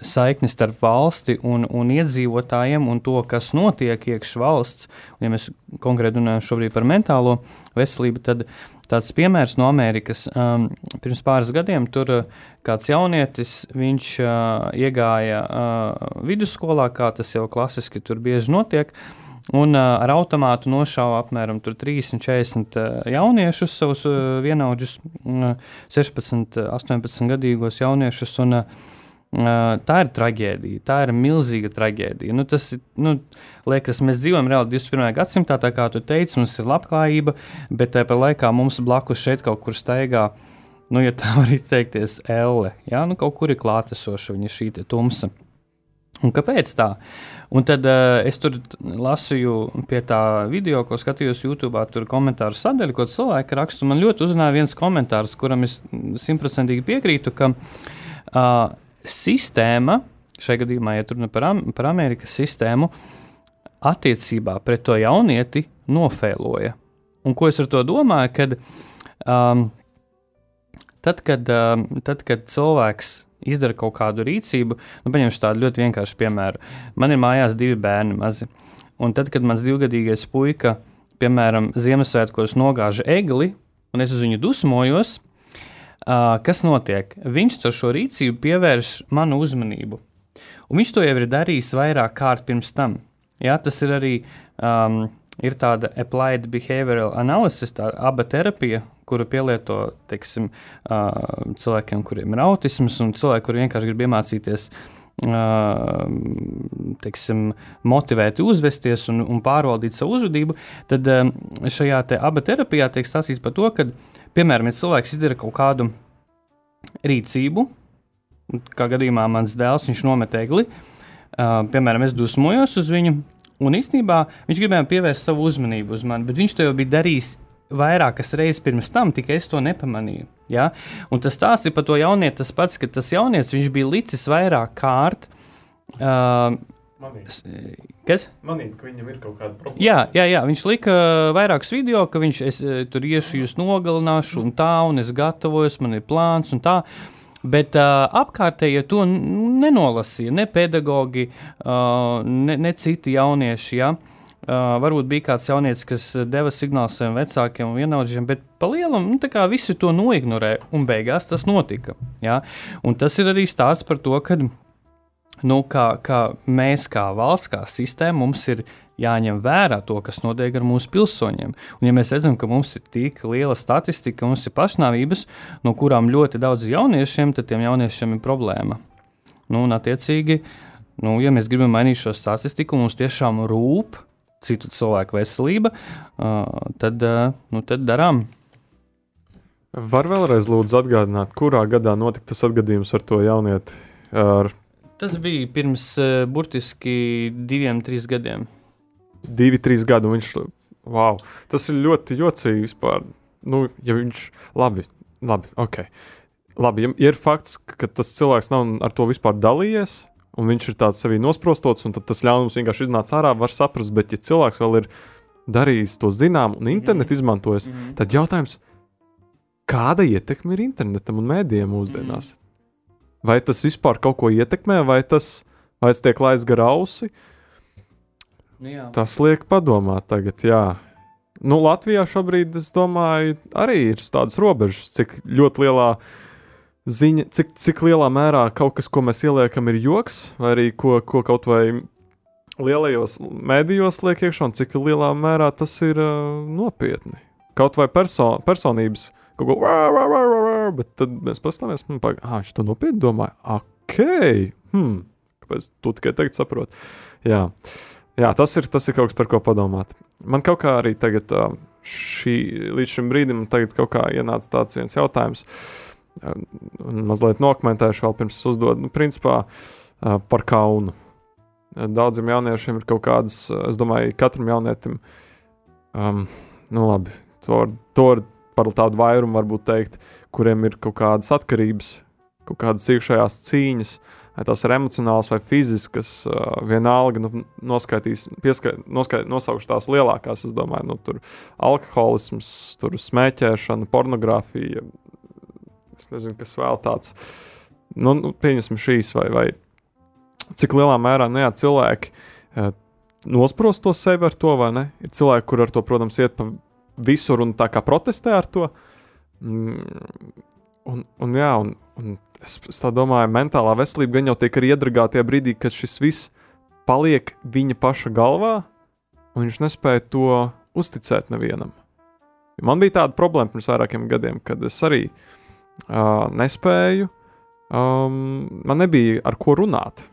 saikni starp valsti un, un iedzīvotājiem un to, kas notiek iekšā valsts. Un, ja mēs konkrēti runājam šobrīd par mentālo veselību, tad tāds piemērs no Amerikas. Um, pirms pāris gadiem tur kāds jaunietis, viņš uh, iegāja uh, vidusskolā, kā tas jau klasiski tur bieži notiek. Uh, Un uh, ar automātu nošāva apmēram 30-40 uh, jauniešus, savus uh, vienaudžus, uh, 16, 18 gadīgos jauniešus. Un, uh, Uh, tā ir traģēdija, tā ir milzīga traģēdija. Nu, tas ir, nu, liekas, mēs dzīvojam reāli 21. gadsimtā, tā kā tu teici, mums ir labklājība, bet tāpat laikā mums blakus šeit kaut kur staigā, nu, ja tā var izteikties, elle. Jā, nu, kaut kur ir klātesoša viņa šī tumsa. Un kāpēc tā? Un tad uh, es tur lasīju pie tā video, ko skatījos YouTube, tur komentāru sadaļu, ko cilvēki raksta. Man ļoti uzrunāja viens komentārs, kuram es simtprocentīgi piekrītu, ka uh, sistēma, šajā gadījumā, ja runa par, par Amerikas sistēmu, attiecībā pret to jaunieti nofēloja. Un ko es ar to domāju? Kad, um, tad, kad, um, tad, kad cilvēks izdara kaut kādu rīcību, nu, paņemšu tādu ļoti vienkāršu piemēru. Man ir mājās divi bērni mazi. Un tad, kad mans divgadīgais puika, piemēram, Ziemassvētkos nogāža egli, un es uz viņu dusmojos, uh, kas notiek? Viņš ar šo rīcību pievērš manu uzmanību. Un viņš to jau ir darījis vairāk kārt pirms tam. Jā, tas ir arī um, ir tāda applied behavioral analysis, tā aba terapija, kuru pielieto teiksim, cilvēkiem, kuriem ir autisms, un cilvēki, kuriem vienkārši grib iemācīties. Teiksim, motivēti uzvesties un, un pārvaldīt savu uzvedību, tad šajā te aba terapijā tiek stāstīts par to, ka, piemēram, ja cilvēks izdara kaut kādu rīcību, kā gadījumā mans dēls, viņš nomet egli, piemēram, es dusmojos uz viņu, un īstenībā viņš gribēja pievērst savu uzmanību uz mani, bet viņš to jau bija darījis vairākas reizes pirms tam, tikai es to nepamanīju. Ja? Un tas stāsts ir par to jaunieti tas pats, ka tas jaunietis bija licis vairāk kārt. Uh, Manīt. Kas? Manīt, ka viņam ir kaut kāda problēma. Jā, jā, jā. viņš lika vairākus video, ka viņš es, tur iešu, jūs nogalināšu, un tā, un es gatavojos, man ir plāns, un tā. Bet uh, apkārtējie to nenolasīja. Ne pedagogi, uh, ne, ne citi jaunieši. Ja? Uh, varbūt bija kāds jaunietis, kas deva signālu saviem vecākiem un vienaudžiem, bet pa lielam nu, visi to noignorē, un beigās tas notika. Ja? Un tas ir arī stāsts par to, ka nu, kā, kā mēs, kā valsts, kā sistēma, mums ir jāņem vērā to, kas notiek ar mūsu pilsoņiem. Un, ja mēs redzam, ka mums ir tik liela statistika, mums ir pašnāvības, no kurām ļoti daudz jauniešiem, tad tiem jauniešiem ir problēma. Nu, un, attiecīgi, nu, ja mēs gribam mainīt šo statistiku, mums tiešām rūp citu cilvēku veselība, tad, nu, tad darām. Var vēlreiz lūdzu atgādināt, kurā gadā notika tas atgadījums ar to jaunieti? Ar... Tas bija pirms burtiski diviem, trim gadiem. Divi, trīs gadi. Viņš wow. Tas ir ļoti jocīgi vispār. Nu, ja viņš, labi, labi, ok. Labi, ja ir fakts, ka tas cilvēks nav ar to vispār dalījies, un viņš ir tāds sevī nosprostots, un tas ļaunums vienkārši iznāca ārā, var saprast, bet ja cilvēks vēl ir darījis to zinām un internetu mm -hmm. izmantojis, mm -hmm. tad jautājums, kāda ietekme ir internetam un mēdījiem mūsdienās? Mm -hmm. Vai tas vispār kaut ko ietekmē, vai tas, vai tas tiek laists gar ausi? Nu, jā. tas liek padomāt tagad, jā. Nu, Latvijā šobrīd, es domāju, arī ir tādas robežas, cik ļoti lielā ziņa, cik, cik lielā mērā kaut kas, ko mēs ieliekam, ir joks, vai arī ko, ko kaut vai lielajos mēdījos liek iekšā, un cik lielā mērā tas ir uh, nopietni. Kaut vai perso personības kaut ko tādu, bet tad mēs pastāvēsim, un pagaidām, ah, viņš to nopietni domāja. Ok, hmm. kāpēc tu tikai tagad saproti? Jā. Jā, tas ir, tas ir kaut kas, par ko padomāt. Man kaut kā arī tagad, uh, šī, līdz šim brīdim, ienāca tāds viens jautājums, uh, mazliet nokmentēšu vēl pirms uzdodu, nu, principā uh, par kaunu. Daudziem jauniešiem ir kaut kādas, es domāju, katram jaunietim, um, nu labi, to, to par tādu vairumu varbūt teikt, kuriem ir kaut kādas atkarības, kaut kādas iekšējās cīņas, vai tās ir emocionālas vai fiziskas, uh, vienalga, nu, noskaitīs, pieskai, noskait, nosaukšu tās lielākās, es domāju, nu, tur alkoholisms, tur smēķēšana, pornogrāfija, es nezinu, kas vēl tāds, nu, nu pieņemsim šīs vai, vai cik lielā mērā nu, jā, cilvēki uh, nosprost to sevi ar to, vai ne? Ir cilvēki, kur ar to, protams, iet pa visur un tā kā protestē ar to. Mm, un, un, jā, un, un es, es tā domāju, mentālā veselība gan jau tiek iedragāta tajā brīdī, kad šis viss paliek viņa paša galvā, un viņš nespēja to uzticēt nevienam. Man bija tāda problēma pirms vairākiem gadiem, kad es arī uh, nespēju, um, man nebija ar ko runāt.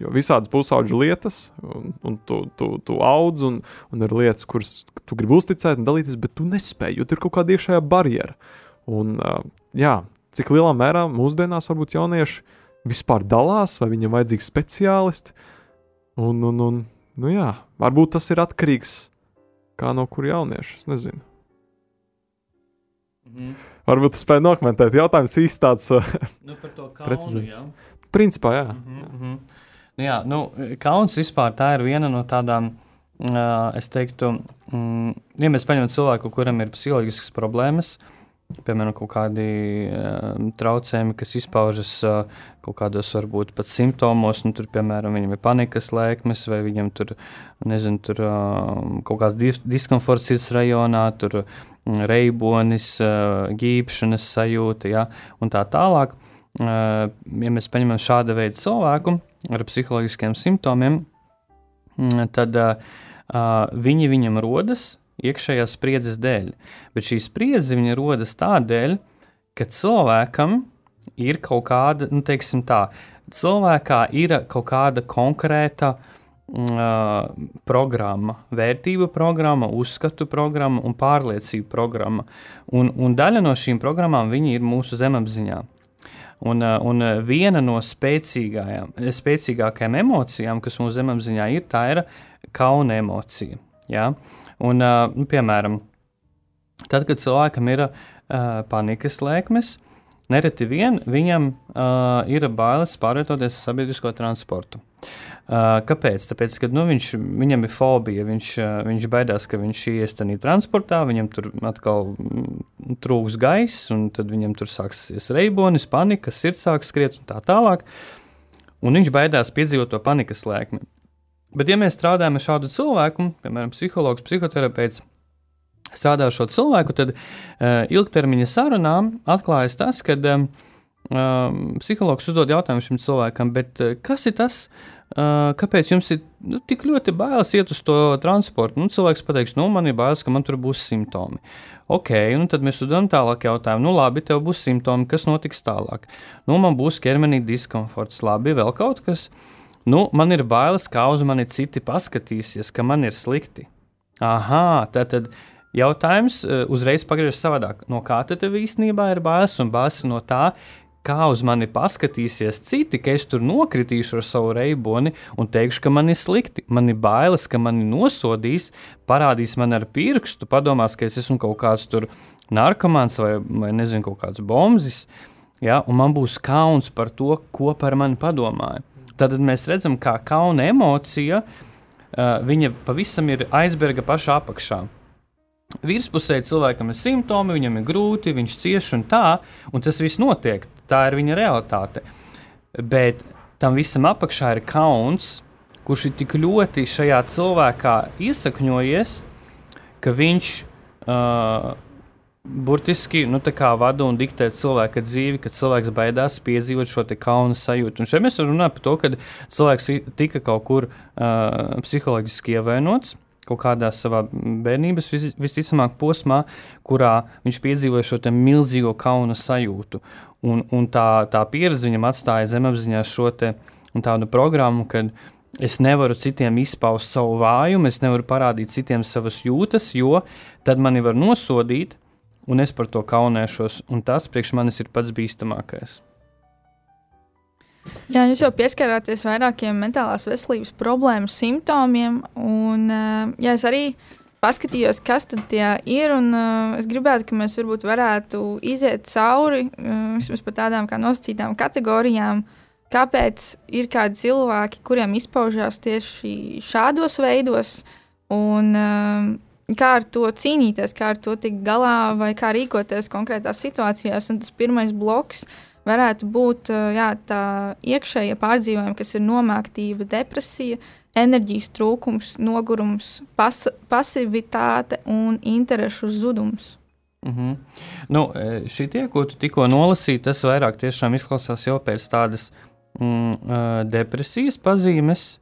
Jo visādas pusauģu lietas, un, un tu, tu, tu audz, un, un ir lietas, kuras tu gribi uzticēt un dalīties, bet tu nespēji, jo tur ir kaut kāda iekšējā barjera. Un, uh, jā, cik lielā mērā mūsdienās varbūt jaunieši vispār dalās, vai viņam vajadzīgi speciālisti. Un, un, un, nu jā, varbūt tas ir atkarīgs no no kur jaunieši. Es nezinu. Mm. Varbūt tas spēja nokomentēt. Jautājums īsti tāds - nu, par to precizēts. Principā, jā. Mm -hmm. jā. Nu jā, nu, kauns vispār tā ir viena no tādām, uh, es teiktu, mm, ja mēs paņemam cilvēku, kuram ir psiholoģiskas problēmas, piemēram, kaut kādi uh, traucējumi, kas izpaužas uh, kaut kādos varbūt pat simptomos, nu, tur, piemēram, viņam ir panikas lēkmes, vai viņam tur, nezinu, tur uh, kaut kāds dis diskomforts sirds rajonā, tur reibonis, uh, gīpšanas sajūta, ja, un tā tālāk. Uh, ja mēs paņemam šāda veida cilvēku, ar psiholoģiskiem simptomiem, mm, tad uh, viņi viņam rodas iekšējās spriedzes dēļ. Bet šī spriedze rodas tādēļ, ka cilvēkam ir kaut kāda, nu, teiksim tā, cilvēkā ir kaut kāda konkrēta uh, programma, vērtību programma, uzskatu programma un pārliecību programma. Un, un daļa no šīm programmām ir mūsu zemapziņā. Un, un viena no spēcīgākajām emocijām, kas mūsu zemapziņā ir, tā ir kauna emocija. Ja? Un, eh, nu, piemēram, tad, kad cilvēkam ir uh, panikas lēkmes, nereti vien viņam uh, ir bailes pārvietoties ar sabiedrisko transportu. Uh, kāpēc? Tāpēc, ka nu, viņš, viņam ir fobija, viņš, uh, viņš baidās, ka viņš ies tādā transportā, viņam tur atkal mm, trūks gaiss, un tad viņam tur sāksies reibonis, panika, sirds sāks skriet un tā tālāk. Un viņš baidās piedzīvot to panikas lēkmi. Bet, ja mēs strādājam ar šādu cilvēku, piemēram, psihologs, psihoterapeits, strādā ar šo cilvēku, tad uh, ilgtermiņa sarunā atklājas tas, ka um, psihologs uzdod jautājumu šim cilvēkam, bet uh, kas ir tas, uh, Uh, kāpēc jums ir nu, tik ļoti bailes iet uz to transportu? Nu, cilvēks pateiks, nu, man ir bailes, ka man tur būs simptomi. Ok, nu tad mēs uzdodam tālāk jautājumu, nu, labi, tev būs simptomi, kas notiks tālāk? Nu, man būs ķermenī diskomforts, labi, vēl kaut kas. Nu, man ir bailes, kā uz mani citi paskatīsies, ka man ir slikti. Aha, tad, tad jautājums uzreiz pagriežas savādāk. No kā tad īstenībā ir bailes? Un bailes no tā, kā uz mani paskatīsies citi, ka es tur nokritīšu ar savu reiboni un teikšu, ka man ir slikti. Man ir bailes, ka mani nosodīs, parādīs man ar pirkstu, padomās, ka es esmu kaut kāds tur narkomāns vai, vai nezinu, kaut kāds bombzis. Ja, un man būs kauns par to, ko par mani padomāja. Tad mēs redzam, kā kauna emocija, viņa pavisam ir aizberga pašā apakšā. Virspusē cilvēkam ir simptomi, viņam ir grūti, viņš cieš un tā, un tas viss notiek. Tā ir viņa realitāte. Bet tam visam apakšā ir kauns, kurš ir tik ļoti šajā cilvēkā iesakņojies, ka viņš uh, burtiski nu, vada un diktē cilvēka dzīvi, kad cilvēks baidās piedzīvot šo kauna sajūtu. Un šeit mēs runājam par to, ka cilvēks tika kaut kur uh, psiholoģiski ievainots. Kaut kādā savā bērnības vis, visticamāk posmā, kurā viņš piedzīvoja šo milzīgo kauna sajūtu. Un, un tā, tā pieredze viņam atstāja zemapziņā šo tādu programmu, kad es nevaru citiem izpaust savu vājumu, es nevaru parādīt citiem savas jūtas, jo tad mani var nosodīt, un es par to kaunēšos, un tas priekš manis ir pats bīstamākais. Jā, jūs jau pieskarāties vairākiem mentālās veselības problēmu simptomiem, un jā, es arī paskatījos, kas tad ir. Un, uh, es gribētu, ka mēs varbūt varētu iziet cauri uh, vismaz par tādām kā nosacītām kategorijām, kāpēc ir kādi cilvēki, kuriem izpaužās tieši šādos veidos. Un, uh, kā ar to cīnīties, kā ar to tikt galā, vai kā rīkoties konkrētās situācijās. Un tas pirmais bloks varētu būt jā, tā iekšējā pārdzīvojuma, kas ir nomāktība, depresija, enerģijas trūkums, nogurums, pas pasivitāte un interešu zudums. Mm -hmm. nu, šī tie, ko tu tikko nolasīji, tas vairāk izklausās jau pēc tādas mm, depresijas pazīmes.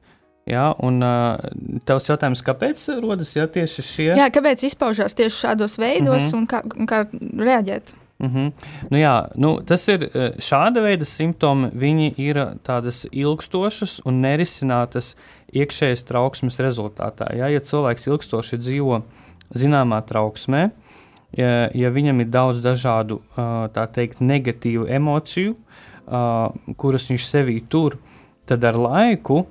Jā, un uh, tavs jautājums, kāpēc rodas jā, tieši šie? Jā, kāpēc izpaužās tieši šādos veidos mm -hmm. un kā, un kā reaģēt? Mm -hmm. nu, jā, nu, tas ir šāda veida simptomi. Viņi ir tādas ilgstošas un nerisinātas iekšējas trauksmes rezultātā. Jā, ja cilvēks ilgstoši dzīvo zināmā trauksmē, ja, ja viņam ir daudz dažādu teikt, negatīvu emociju, kuras viņš sevī tur, tad ar laiku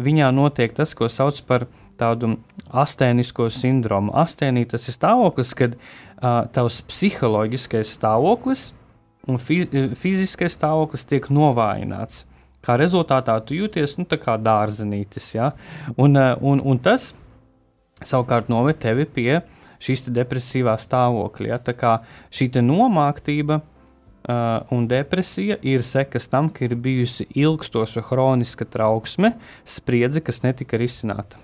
viņā notiek tas, ko sauc par tādu astēnisko sindromu. Astēnī tas ir stāvoklis, kad uh, tavs psiholoģiskais stāvoklis un fiz fiziskais stāvoklis tiek novājināts. Kā rezultātā tu jūties nu, kā dārzenītis. Ja? Un, un, un tas savukārt noved tevi pie šīs depresīvā stāvokļa. Ja? Tā kā šī nomāktība Uh, un depresija ir sekas tam, ka ir bijusi ilgstoša chroniska trauksme, spriedze, kas netika risināta.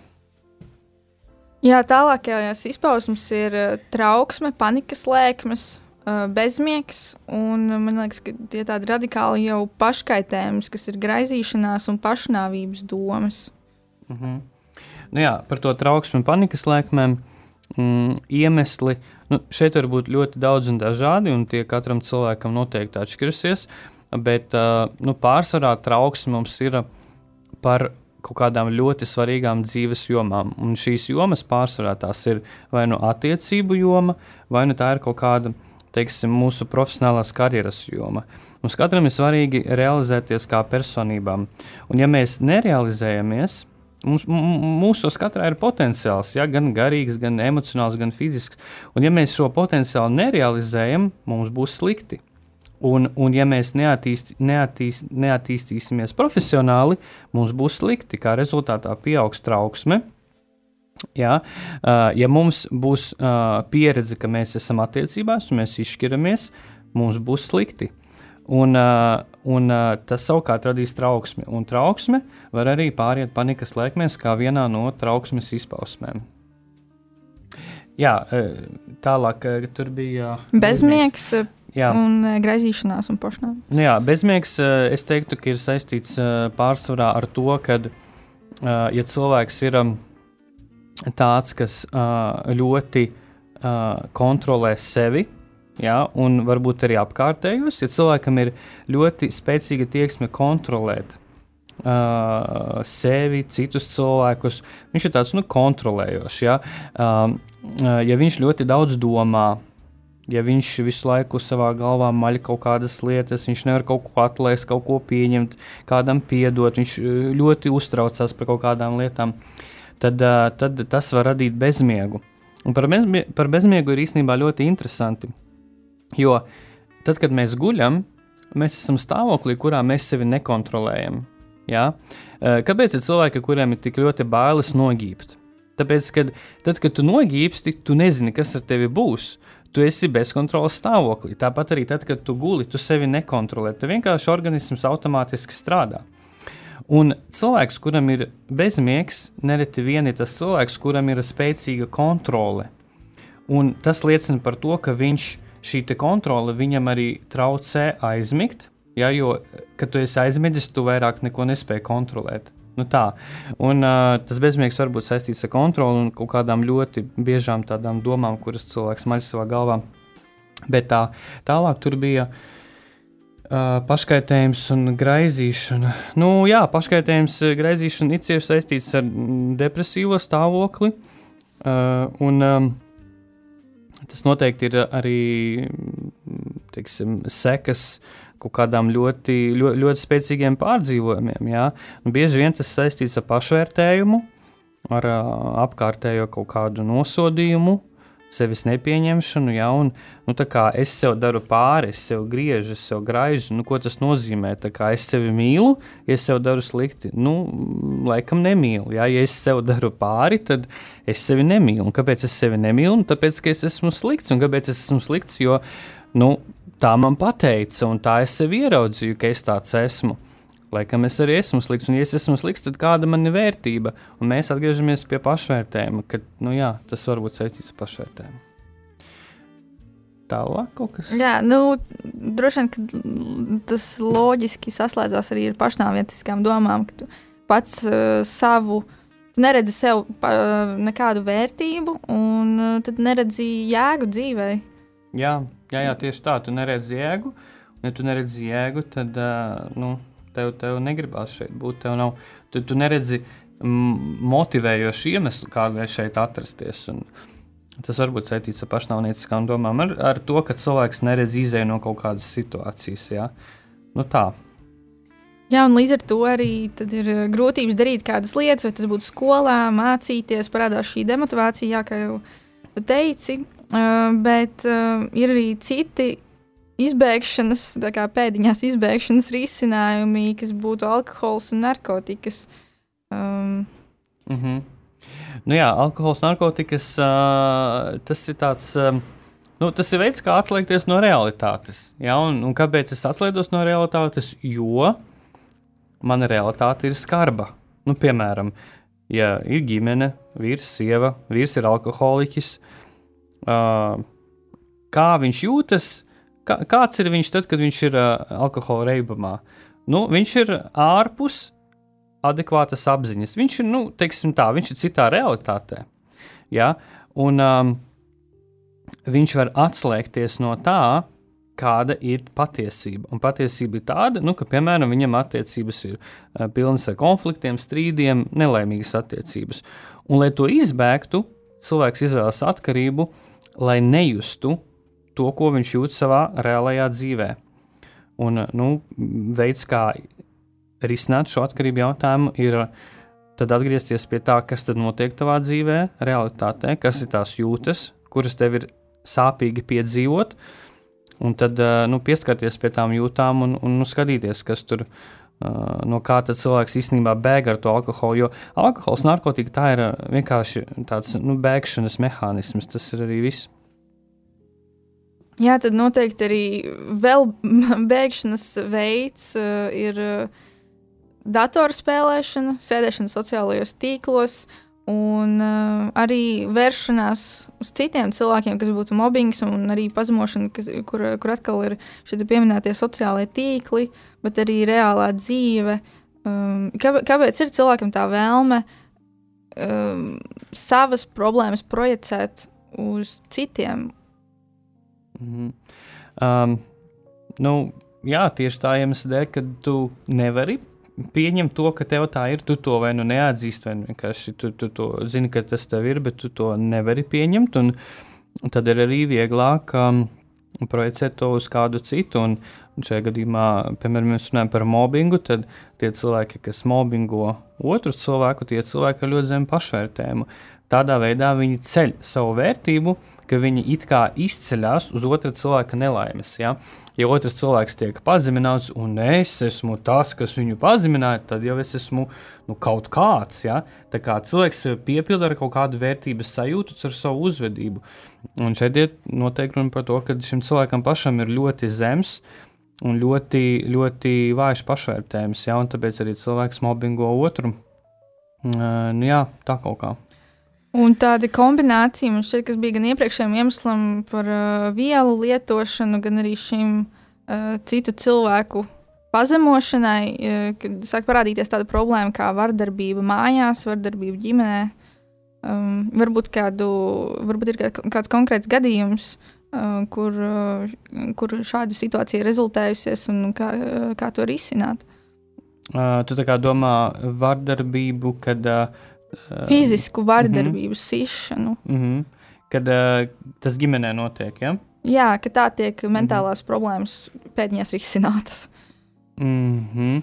Jā, tālākajās izpausmes ir uh, trauksme, panikas lēkmes, uh, bezmiegs, un man liekas, ka tie tādi radikāli jau paškaitējums, kas ir graizīšanās un pašnāvības domas. -hmm. nu jā, par to trauksmu un panikas lēkmēm mm, iemesli uh, Nu, šeit var būt ļoti daudz un dažādi, un tie katram cilvēkam noteikti atšķirsies. Bet nu, pārsvarā trauksme mums ir par kaut kādām ļoti svarīgām dzīves jomām. Un šīs jomas pārsvarā tās ir vai nu attiecību joma, vai nu tā ir kaut kāda teiksim, mūsu profesionālās karjeras joma. Mums katram ir svarīgi realizēties kā personībām. Un, ja mēs nerealizējamies, Mums, mūsos katrā ir potenciāls, ja, gan garīgs, gan emocionāls, gan fizisks. Un, ja mēs šo potenciālu nerealizējam, mums būs slikti. Un, un ja mēs neattīst, neattīst, neattīstīsimies profesionāli, mums būs slikti. Kā rezultātā pieaugs trauksme. Ja, ja mums būs pieredze, ka mēs esam attiecībās, un mēs izšķiramies, mums būs slikti. Un, uh, un uh, tas savukārt radīs trauksmi. Un trauksme var arī pāriet panikas lēkmēs, kā vienā no trauksmes izpausmēm. Jā, tālāk tur bija. Bezmiegs. Jā. Un graizīšanās un pošanā. Nu jā, bezmiegs, es teiktu, ka ir saistīts pārsvarā ar to, ka, ja cilvēks ir tāds, kas ļoti kontrolē sevi, ja, un varbūt arī apkārtējos. Ja cilvēkam ir ļoti spēcīga tieksme kontrolēt uh, sevi, citus cilvēkus, viņš ir tāds nu, kontrolējošs. Ja, uh, ja viņš ļoti daudz domā, ja viņš visu laiku savā galvā maļ kaut kādas lietas, viņš nevar kaut ko atlaist, kaut ko pieņemt, kādam piedot, viņš ļoti uztraucās par kaut kādām lietām, tad, tad tas var radīt bezmiegu. Un par, bezmie par bezmiegu ir īstenībā ļoti interesanti, jo tad, kad mēs guļam, mēs esam stāvoklī, kurā mēs sevi nekontrolējam. Ja? Kāpēc ir cilvēki, kuriem ir tik ļoti bailes nogībt? Tāpēc, kad tad, kad tu nogīpsti, tu nezini, kas ar tevi būs. Tu esi bezkontrolas stāvoklī. Tāpat arī tad, kad tu guli, tu sevi nekontrolē. Tev vienkārši organisms automātiski strādā. Un cilvēks, kuram ir bezmiegs, nereti vien ir tas cilvēks, kuram ir spēcīga kontrole. Un tas liecina par to, ka viņš, šī kontrole viņam arī traucē aizmigt. Ja, jo, kad tu esi aizmidzis, tu vairāk neko nespēji kontrolēt. Nu tā. un, uh, tas bezmiegs var būt saistīts ar kontroli un kaut kādām ļoti biežām tādām domām, kuras cilvēks maļ savā galvā. Bet tā, tālāk tur bija uh, paškaitējums un graizīšana. Nu, jā, paškaitējums, graizīšana ir cieši saistīts ar depresīvo stāvokli. Uh, un, um, tas noteikti ir arī teiksim, sekas kaut kādām ļoti, ļoti, ļoti spēcīgiem pārdzīvojumiem. Jā. Nu, bieži vien tas saistīts ar pašvērtējumu, ar uh, apkārtējo kaut kādu nosodījumu, sevis nepieņemšanu. Jā, un, nu, es sev daru pāri, es sev griežu, es sev graižu. Nu, ko tas nozīmē? Es sevi mīlu, ja es sev daru slikti. Nu, laikam nemīlu. Jā. Ja es sev daru pāri, tad es sevi nemīlu. Un kāpēc es sevi nemīlu? Nu, tāpēc, ka es esmu slikts. Un kāpēc es esmu slikts? Jo, nu, tā man pateica, un tā es sev ieraudzīju, ka es tāds esmu. Laikam es arī esmu slikts, un, ja es esmu slikts, tad kāda man ir vērtība? Un mēs atgriežamies pie pašvērtējuma, ka nu, jā, tas var būt saistīts ar pašvērtējumu. Tālāk kas. Jā, nu, droši vien tas loģiski saslēdzās arī ar pašnāvnieciskām domām, ka tu pats uh, savu. Tu neredzi sev uh, nekādu vērtību, un uh, tad neredzi jēgu dzīvei. Jā, Jā, jā, tieši tā, tu neredzi jēgu. Ja tu neredzi jēgu, tad uh, nu, tev, tev negribās šeit būt. Tev nav, tu, tu neredzi motivējošu iemeslu, kādēļ šeit atrasties. Un tas var būt saistīts ar pašnāvnieciskām domām, ar, ar to, ka cilvēks neredz izēju no kaut kādas situācijas. Jā. Nu, tā. Jā, un līdz ar to arī ir grūtības darīt kādas lietas, vai tas būtu skolā, mācīties, parādās šī demotivācija, jā, kā jau teici. Uh, bet uh, ir arī citi izbēgšanas, kā pēdiņās izbēgšanas risinājumi, kas būtu alkohols un narkotikas. Um, mm -hmm. nu jā, alkohols, narkotikas, uh, tas ir tāds. Um, Nu, tas ir veids, kā atslēgties no realitātes. Ja? Un, un kāpēc es atslēdzos no realitātes? Jo mana realitāte ir skarba. Nu, piemēram, ja ir ģimene, vīrs, sieva, vīrs ir alkoholiķis, uh, kā viņš jūtas, kā, kāds ir viņš tad, kad viņš ir uh, alkohola reibumā. Nu, viņš ir ārpus adekvātas apziņas. Viņš ir, nu, teiksim tā, viņš ir citā realitātē. Ja? Un um, viņš var atslēgties no tā, kāda ir patiesība. Un patiesība ir tāda, nu, ka, piemēram, viņam attiecības ir uh, pilnas ar konfliktiem, strīdiem, nelaimīgas attiecības. Un, lai to izbēgtu, cilvēks izvēlas atkarību, lai nejustu to, ko viņš jūt savā reālajā dzīvē. Un, nu, veids, kā risināt šo atkarību jautājumu, ir tad atgriezties pie tā, kas tad notiek tavā dzīvē, realitātē, kas ir tās jūtas, kuras tev ir sāpīgi piedzīvot, un tad nu, pieskarties pie tām jūtām un, un nu, skatīties, kas tur ir Uh, no kā cilvēks īstenībā bēg ar to alkoholu. Jo alkohols, narkotika tā ir vienkārši tāds nu, bēgšanas mehānisms. Tas ir arī viss. Jā, tad noteikti arī vēl bēgšanas veids uh, ir uh, datorspēlēšana, sēdēšana sociālajos tīklos, Un uh, arī vēršanās uz citiem cilvēkiem, kas būtu mobbings, un arī pazemošana, kas, kur, kur atkal ir šie pieminētie sociālie tīkli, bet arī reālā dzīve. Um, kā, kāpēc ir cilvēkam tā vēlme um, savas problēmas projicēt uz citiem? Mm um, nu, jā, tieši tā iemesla dēļ, ka tu nevari pieņem to, ka tev tā ir. Tu to vai nu neatzīsti, vai vienkārši tu, tu to zini, ka tas tev ir, bet tu to nevari pieņemt. Un, un tad ir arī vieglāk um, projicēt to uz kādu citu. Un, un šajā gadījumā, piemēram, mēs runājam par mobbingu, tad tie cilvēki, kas mobbingo otru cilvēku, tie cilvēki ar ļoti zemu pašvērtējumu. Tādā veidā viņi ceļ savu vērtību, ka viņi it kā izceļas uz otra cilvēka nelaimes. Ja? ja otrs cilvēks tiek pazemināts, un es esmu tas, kas viņu pazemināja, tad jau es esmu nu, kaut kāds. Ja? Tā kā cilvēks piepilda ar kaut kādu vērtības sajūtu ar savu uzvedību. Un šeit ir noteikti runa par to, ka šim cilvēkam pašam ir ļoti zems. Un ļoti, ļoti vājš pašvērtējums, ja, un tāpēc arī cilvēks mobbingo otru. Uh, nu jā, tā kaut kā. Un tāda kombinācija man šķiet, kas bija gan iepriekšējiem iemesliem par uh, vielu lietošanu, gan arī šim uh, citu cilvēku pazemošanai, uh, kad sāk parādīties tāda problēma kā vardarbība mājās, vardarbība ģimenē. Um, varbūt, kādu, varbūt ir kāds konkrēts gadījums, uh, kur, uh, kur šāda situācija ir rezultējusies un kā, uh, kā to risināt. Uh, tu domā vardarbību, kad uh, Fizisku vardarbību, mm -hmm. sišanu. Mm -hmm. Kad uh, tas ģimenē notiek, ja? Jā, ka tā tiek mentālās mm -hmm. problēmas pēdiņās risinātas. Mm -hmm.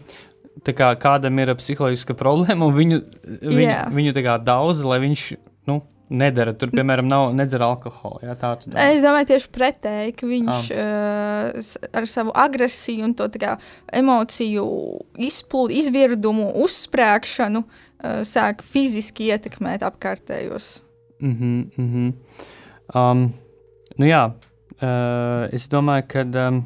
Tā kā kādam ir psiholoģiska problēma, un viņu, viņu, yeah. viņu tā daudz, lai viņš nu, nedara. Tur, piemēram, nav nedzer alkoholu. Jā, tā es domāju, tieši pretēji, ka viņš ah. uh, ar savu agresiju un to kā, emociju izplūdu, izvirdumu, uzsprāgšanu uh, sāk fiziski ietekmēt apkārtējos. Mm -hmm, mm -hmm. Um, nu jā, uh, es domāju, ka. Um,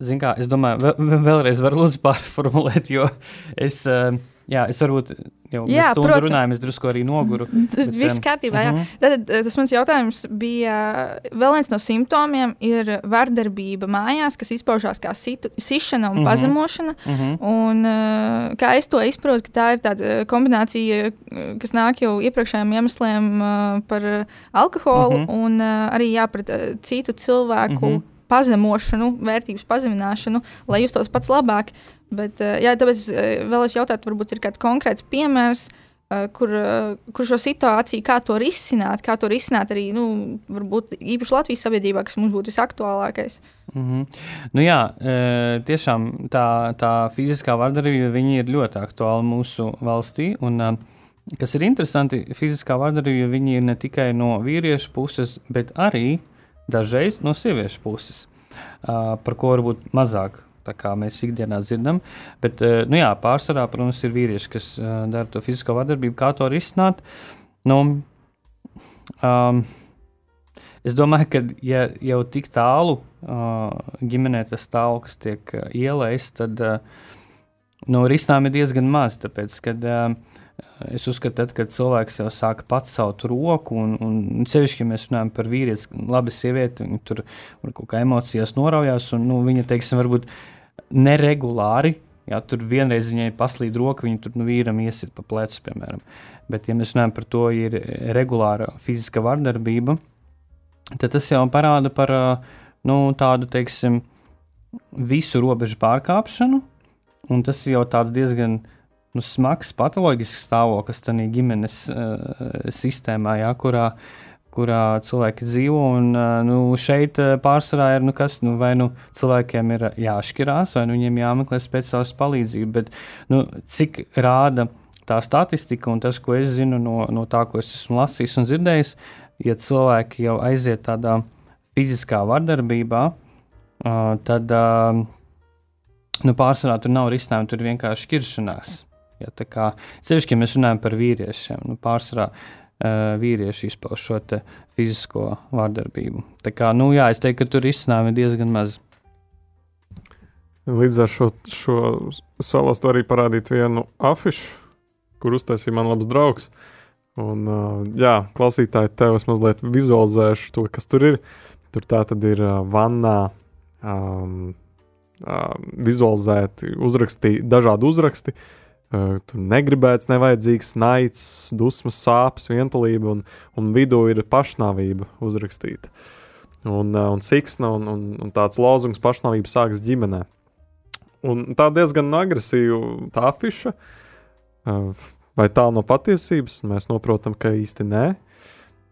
Ziniet, kā es domāju, vēl, vēlreiz varu lūdzu pārformulēt, jo es. Uh, Jā, es varbūt jau jā, stundu protams. runāju, es drusku arī noguru. Bet, Viss kārtībā, jā. Uh mhm. -huh. Tad eh, tas mans jautājums bija, vēl viens no simptomiem ir vardarbība mājās, kas izpaužās kā situ, sišana un uh mhm. -huh. pazemošana. Uh mhm. -huh. Un, eh, kā es to izprotu, ka tā ir tāda eh, kombinācija, kas nāk jau iepriekšējiem iemesliem par alkoholu uh -huh. un arī jā, pret citu cilvēku. Uh -huh pazemošanu, vērtības pazemināšanu, lai justos pats labāk. Bet, eh, jā, tāpēc eh, vēl es jautātu, varbūt ir kāds konkrēts piemērs, eh, kur, kur šo situāciju, kā to risināt, kā to risināt arī, nu, īpaši Latvijas sabiedrībā, kas mums būtu visaktuālākais. Mm -hmm. nu, jā, tiešām tā, tā fiziskā vardarbība ir ļoti aktuāla mūsu valstī. Un, kas ir interesanti, fiziskā vardarbība ir ne tikai no vīriešu puses, bet arī dažreiz no sieviešu puses, uh, par ko varbūt mazāk mēs ikdienā dzirdam. Bet, uh, nu jā, pārsvarā, protams, ir vīrieši, kas uh, dara to fizisko vardarbību. Kā to risināt? Nu, um, es domāju, ka ja jau tik tālu uh, ģimenē tas stāvoklis tiek uh, ielaists, tad uh, nu, risinājumu ir diezgan maz. Tāpēc, kad, uh, Es uzskatu, tad, kad cilvēks jau sāk pats savu roku, un, un sevišķi, ja mēs runājam par vīrieti, labi sievieti, viņa tur kaut kā emocijās noraujās, un nu, viņa, teiksim, varbūt neregulāri. Jā, tur vienreiz viņai paslīd roka, viņa tur nu, vīram iesit pa plecu, piemēram. Bet, ja mēs runājam par to, ir regulāra fiziska vardarbība, tad tas jau parāda par nu, tādu, teiksim, visu robežu pārkāpšanu, un tas jau tāds diezgan nu, smags patoloģisks stāvoklis tajā ģimenes uh, sistēmā, jā, kurā, kurā cilvēki dzīvo. Un, uh, nu, šeit uh, pārsvarā ir nu, kas, nu, vai nu cilvēkiem ir jāšķirās, vai nu viņiem jāmeklē speciālistu palīdzību. Bet, nu, cik rāda tā statistika un tas, ko es zinu no, no tā, ko es esmu lasījis un dzirdējis, ja cilvēki jau aiziet tādā fiziskā vardarbībā, uh, tad uh, nu, pārsvarā tur nav risinājumu, tur ir vienkārši šķiršanās. Ja, tā kā sevišķi, ja mēs runājam par vīriešiem, nu, pārsvarā uh, vīrieši izpauž šo fizisko vārdarbību. Tā kā, nu, jā, es teiktu, ka tur izsnāmi diezgan maz. Līdz ar šo, šo es vēlos arī parādīt vienu afišu, kur uztaisīja man labs draugs. Un, uh, jā, klausītāji, tev es mazliet vizualizēšu to, kas tur ir. Tur tā tad ir uh, vannā um, uh, vizualizēti uzraksti, dažādi uzraksti, Uh, tur negribēts, nevajadzīgs naids, dusmas, sāpes, vientulība, un, un vidū ir pašnāvība uzrakstīta. Un, uh, un siksna un, un, un tāds lozungs pašnāvība sākas ģimenē. Un tā diezgan agresīva tā afiša, uh, vai tā no patiesības, mēs saprotam, ka īsti nē.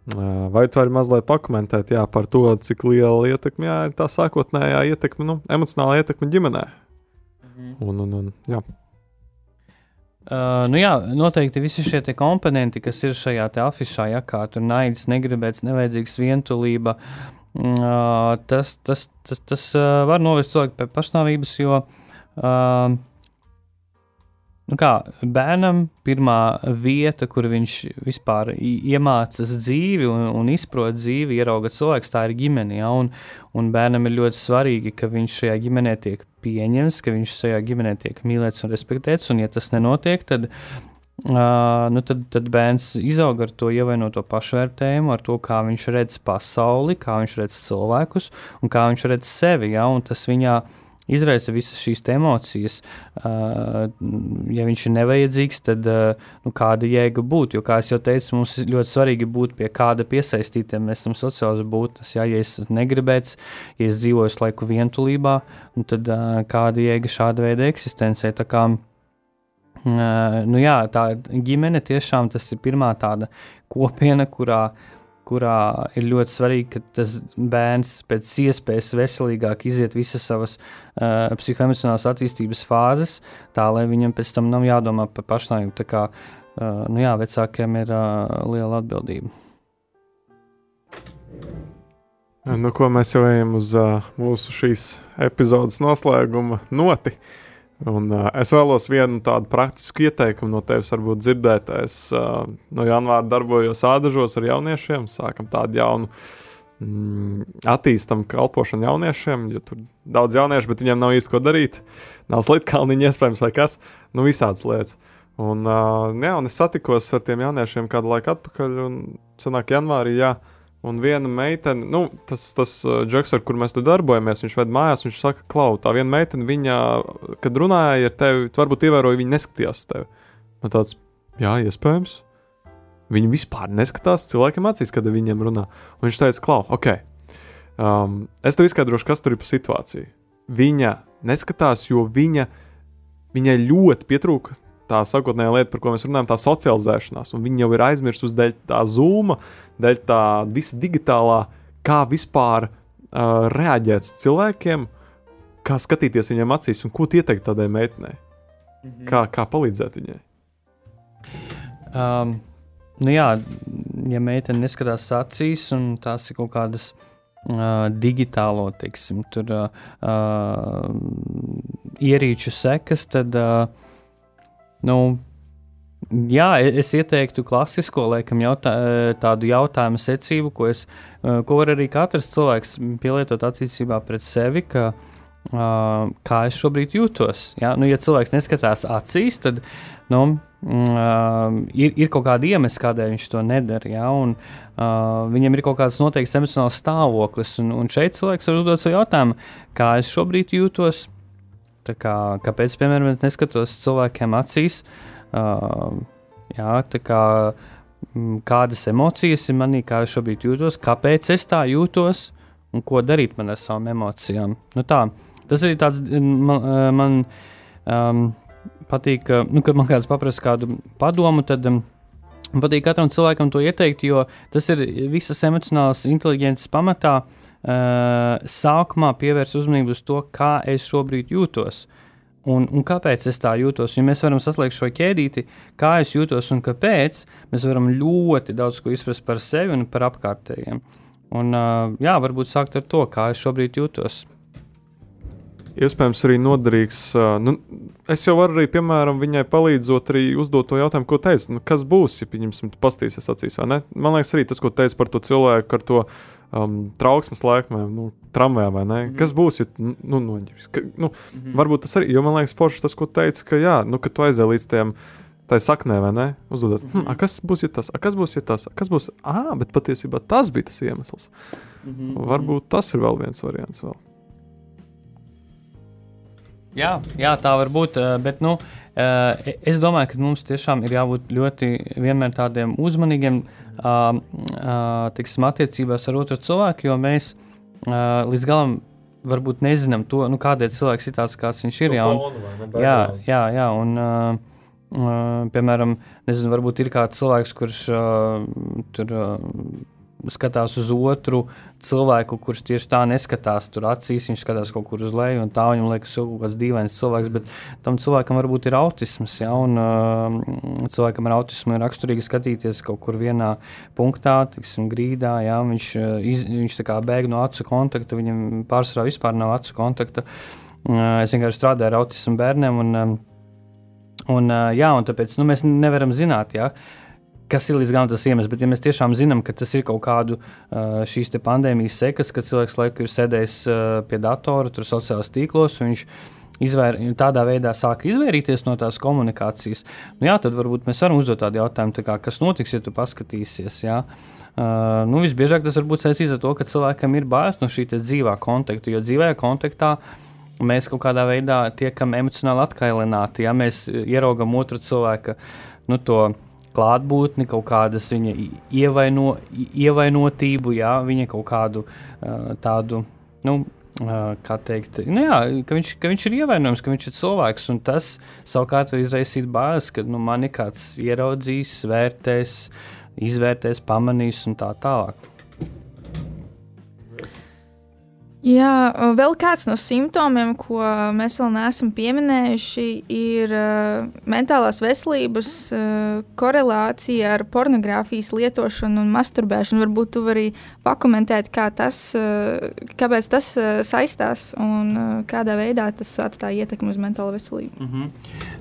Vai tu vari mazliet pakomentēt jā, par to, cik liela ietekme jā, ir tā sākotnējā ietekme, nu, emocionāla ietekme ģimenē? Mhm. Un, un, un, jā. Uh, nu jā, noteikti visi šie komponenti, kas ir šajā afišā, ja kā tur naids, negribēts, nevajadzīgs vientulība, uh, tas, tas, tas, tas uh, var novest cilvēku pie pašnāvības, jo uh, nu kā, bērnam pirmā vieta, kur viņš vispār iemācās dzīvi un, un izprot dzīvi, ierauga cilvēks, tā ir ģimene. Ja? Un, un bērnam ir ļoti svarīgi, ka viņš šajā ģimenē tiek pieņemts, ka viņš šajā ģimenē tiek mīlēts un respektēts. Un, ja tas nenotiek, tad, uh, nu tad, tad bērns izaug ar to ievainoto pašvērtējumu, ar to, kā viņš redz pasauli, kā viņš redz cilvēkus un kā viņš redz sevi. Ja? Tas viņā izraisa visas šīs emocijas. Ja viņš ir nevajadzīgs, tad nu, kāda jēga būt? Jo, kā jau teicu, mums ir ļoti svarīgi būt pie kāda piesaistītiem. Mēs esam sociāls būtnes. Ja, ja es negribēju, ja es dzīvoju laiku vientulībā, tad uh, kāda jēga šāda veida eksistencē? Nu jā, tā ģimene tiešām ir pirmā tāda kopiena, kurā uh, kurā ir ļoti svarīgi, ka tas bērns pēc iespējas veselīgāk iziet visas savas uh, psihoemocionālās attīstības fāzes, tā lai viņam pēc tam nav jādomā par pašnāvību. Tā kā uh, nu jā, vecākiem ir uh, liela atbildība. Nu, ko mēs jau ejam uz uh, mūsu šīs epizodes noslēguma noti. Uh, Un, uh, es vēlos vienu tādu praktisku ieteikumu no tevis, varbūt dzirdēt. Es uh, no janvāra darbojos ādažos ar jauniešiem, sākam tādu jaunu, mm, attīstam kalpošanu jauniešiem, jo tur daudz jauniešu, bet viņiem nav īsti ko darīt. Nav slitkalniņa iespējams vai kas, nu visādas lietas. Un, uh, jā, un es satikos ar tiem jauniešiem kādu laiku atpakaļ, un sanāk janvārī, jā, uh, Un viena meitene, nu, tas, tas uh, Džeks, ar kur mēs tur darbojamies, viņš ved mājās, viņš saka, klau, tā viena meitene, viņa, kad runāja ar tevi, varbūt ievēroji, viņa neskatījās uz tevi. Man tāds, jā, iespējams. Viņi vispār neskatās cilvēkiem acīs, kad viņiem runā. Un viņš teica, klau, ok, um, es tev izskaidrošu, kas tur ir pa situāciju. Viņa neskatās, jo viņa, viņai ļoti pietrūka tā sākotnējā lieta, par ko mēs runājam, tā socializēšanās. Un viņi jau ir aizmirsusi dēļ tā zūma, dēļ tā visa digitālā, kā vispār uh, reaģēt uz cilvēkiem, kā skatīties viņiem acīs un ko ieteikt tādai meitenei. Mhm. Kā, kā palīdzēt viņai? Um, nu jā, ja meitene neskatās acīs, un tās ir kaut kādas uh, digitālo, teiksim, tur, uh, uh, ierīču sekas, tad uh, Nu, Jā, es ieteiktu klasisko laikam, jautā, tādu jautājumu secību, ko, es, ko var arī katrs cilvēks pielietot attiecībā pret sevi. Ka, uh, kā es šobrīd jūtos? Ja, nu, ja cilvēks neskatās acīs, tad nu, uh, ir, ir kaut kāda iemesla, kādēļ viņš to nedara. Ja, un, uh, viņam ir kaut kāds noteikts emocionāls stāvoklis, un, un šeit cilvēks var uzdot sev jautājumu, kā es šobrīd jūtos Kā, kāpēc, piemēram, es neskatos cilvēkiem acīs? Uh, jā, kā, m, kādas emocijas ir manī, kā es šobrīd jūtos, kāpēc es tā jūtos un ko darīt man ar savām emocijām. Nu, tā, tas arī tāds man, man um, patīk, nu, kad man kāds paprasa kādu padomu, tad um, patīk katram cilvēkam to ieteikt, jo tas ir visas emocionālas inteliģences pamatā. Uh, sākumā pievērst uzmanību uz to, kā es šobrīd jūtos. Un, un kāpēc es tā jūtos? Ja mēs varam saslēgt šo ķēdīti, kā es jūtos un kāpēc, mēs varam ļoti daudz ko izprast par sevi un par apkārtējiem. Un, uh, jā, varbūt sākt ar to, kā es šobrīd jūtos iespējams arī noderīgs. Nu, es jau varu arī, piemēram, viņai palīdzot, arī uzdot to jautājumu, ko teica. Nu, kas būs, ja viņam pastīsies acīs, vai ne? Man liekas, arī tas, ko teica par to cilvēku, ar to um, trauksmes laikmēm, nu, tramvajā vai ne? Mm -hmm. Kas būs, ja nu, noņems? Ka, nu, mm -hmm. Varbūt tas arī, jo man liekas, forši tas, ko teica, ka jā, nu, ka tu aizēji līdz tiem. Tā ir saknē, vai ne? Uzdodot, mm -hmm. hm, kas būs, ja tas, a, kas būs, ja tas, a, kas būs, ah, bet patiesībā tas bija tas iemesls. Mm -hmm. Varbūt tas ir vēl viens variants. Vēl. Jā, jā, tā var būt. Eh, bet, nu, eh, es domāju, ka mums tiešām ir jābūt ļoti vienmēr tādiem uzmanīgiem tiksim, attiecībās ar otru cilvēku, jo mēs līdz galam varbūt nezinām to, nu, kādēļ cilvēks ir tāds, kāds viņš ir. Jā, un, jā, jā, jā un, uh, piemēram, nezinu, varbūt ir kāds cilvēks, kurš uh, tur. Uh, skatās uz otru cilvēku, kurš tieši tā neskatās tur acīs. Viņš skatās kaut kur uz leju, un tā viņam liekas, ka kaut kāds dīvains cilvēks. Bet tam cilvēkam varbūt ir autisms. Ja, un, uh, cilvēkam ar autismu ir raksturīgi skatīties kaut kur vienā punktā, tiksim, grīdā. Ja, viņš iz, viņš bēg no acu kontakta, viņam pārsvarā vispār nav acu kontakta. Uh, es vienkārši strādāju ar autismu bērniem. Un, um, un, uh, jā, un tāpēc nu, mēs nevaram zināt. Ja, uh, kas ir līdz galam tas iemesls. Bet, ja mēs tiešām zinām, ka tas ir kaut kādu uh, šīs pandēmijas sekas, kad cilvēks laiku ir sēdējis uh, pie datora, tur sociālajos tīklos, izvēr, tādā veidā sāk izvairīties no tās komunikācijas, nu, jā, tad varbūt mēs varam uzdot tādu jautājumu, tā kā, kas notiks, ja tu paskatīsies. Jā? Uh, nu, visbiežāk tas var būt saistīts ar to, ka cilvēkam ir bailes no šī dzīvā kontakta, jo dzīvajā kontaktā mēs kaut kādā veidā tiekam emocionāli atkailināti. Ja mēs ieraugam otru cilvēku nu, to klātbūtni, kaut kādas viņa ievaino, ievainotību, jā, viņa kaut kādu uh, tādu. Nu, Uh, kā teikt, nu jā, ka, viņš, ka viņš ir ievainojams, ka viņš ir cilvēks. Tas savukārt var izraisīt bāzes, ka nu, mani kāds ieraudzīs, vērtēs, izvērtēs, pamanīs un tā tālāk. Jā, vēl kāds no simptomiem, ko mēs vēl neesam pieminējuši, ir uh, mentālās veselības uh, korelācija ar pornogrāfijas lietošanu un masturbēšanu. Varbūt tu vari pakomentēt, kā tas, uh, kāpēc tas uh, saistās un uh, kādā veidā tas atstāja ietekmi uz mentālo veselību. Mm -hmm.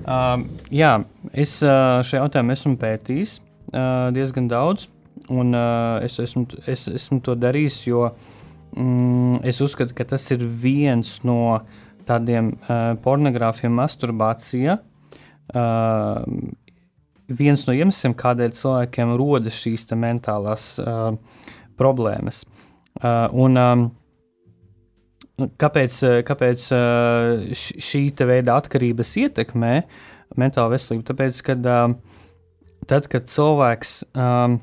uh, jā, es uh, šajā jautājumā esmu pētījis uh, diezgan daudz, un uh, es, esmu, es esmu to darījis, jo uh, mm, es uzskatu, ka tas ir viens no tādiem uh, pornogrāfiem, masturbācija. Uh, viens no iemesliem, kādēļ cilvēkiem rodas šīs mentālās uh, problēmas. Uh, un, um, kāpēc kāpēc uh, šī veida atkarības ietekmē mentālo veselību? Tāpēc, kad, uh, tad, kad cilvēks um,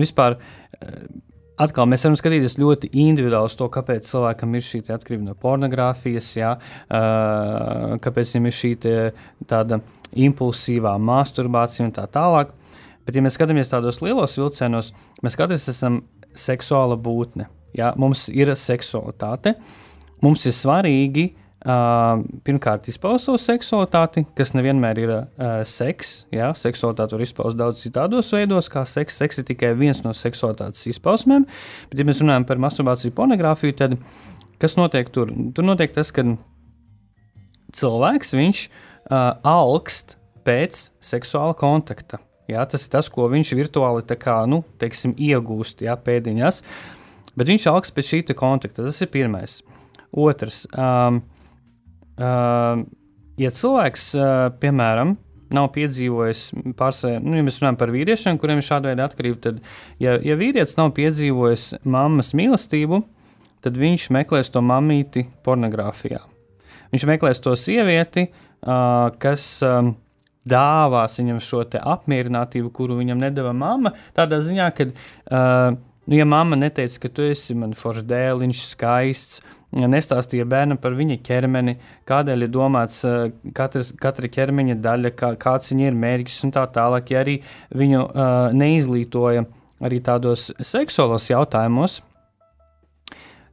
vispār uh, atkal mēs varam skatīties ļoti individuāli uz to, kāpēc cilvēkam ir šī atkarība no pornogrāfijas, jā, uh, kāpēc viņam ir šī tāda impulsīvā masturbācija un tā tālāk. Bet, ja mēs skatāmies tādos lielos vilcienos, mēs katrs esam seksuāla būtne. Jā, mums ir seksualitāte. Mums ir svarīgi uh, pirmkārt, izpaust savu seksualitāti, kas nevienmēr ir uh, seks. Jā, seksualitāte var izpaust daudz citādos veidos, kā seks. Seks ir tikai viens no seksualitātes izpausmēm. Bet, ja mēs runājam par masturbāciju, pornogrāfiju, tad kas notiek tur? Tur notiek tas, ka cilvēks viņš uh, augst pēc seksuāla kontakta. Jā, tas ir tas, ko viņš virtuāli kā, nu, teiksim, iegūst jā, pēdiņās. Bet viņš augst pēc šī kontakta. Tas ir pirmais. Otrs. Um, Uh, ja cilvēks, uh, piemēram, nav piedzīvojis pārsvarā, nu, ja mēs runājam par vīriešiem, kuriem ir šāda veida atkarība, tad, ja, ja vīrietis nav piedzīvojis mammas mīlestību, tad viņš meklēs to mamīti pornogrāfijā. Viņš meklēs to sievieti, uh, kas um, dāvās viņam šo apmierinātību, kuru viņam nedeva mamma. Tādā ziņā, ka, uh, nu, ja mamma neteica, ka tu esi man foršs dēliņš, skaists, uh, nestāstīja bērnam par viņa ķermeni, kādēļ ir domāts uh, katrs, katra ķermeņa daļa, kā, kāds viņa ir mērķis un tā tālāk. Ja arī viņu uh, neizglītoja arī tādos seksuālos jautājumos,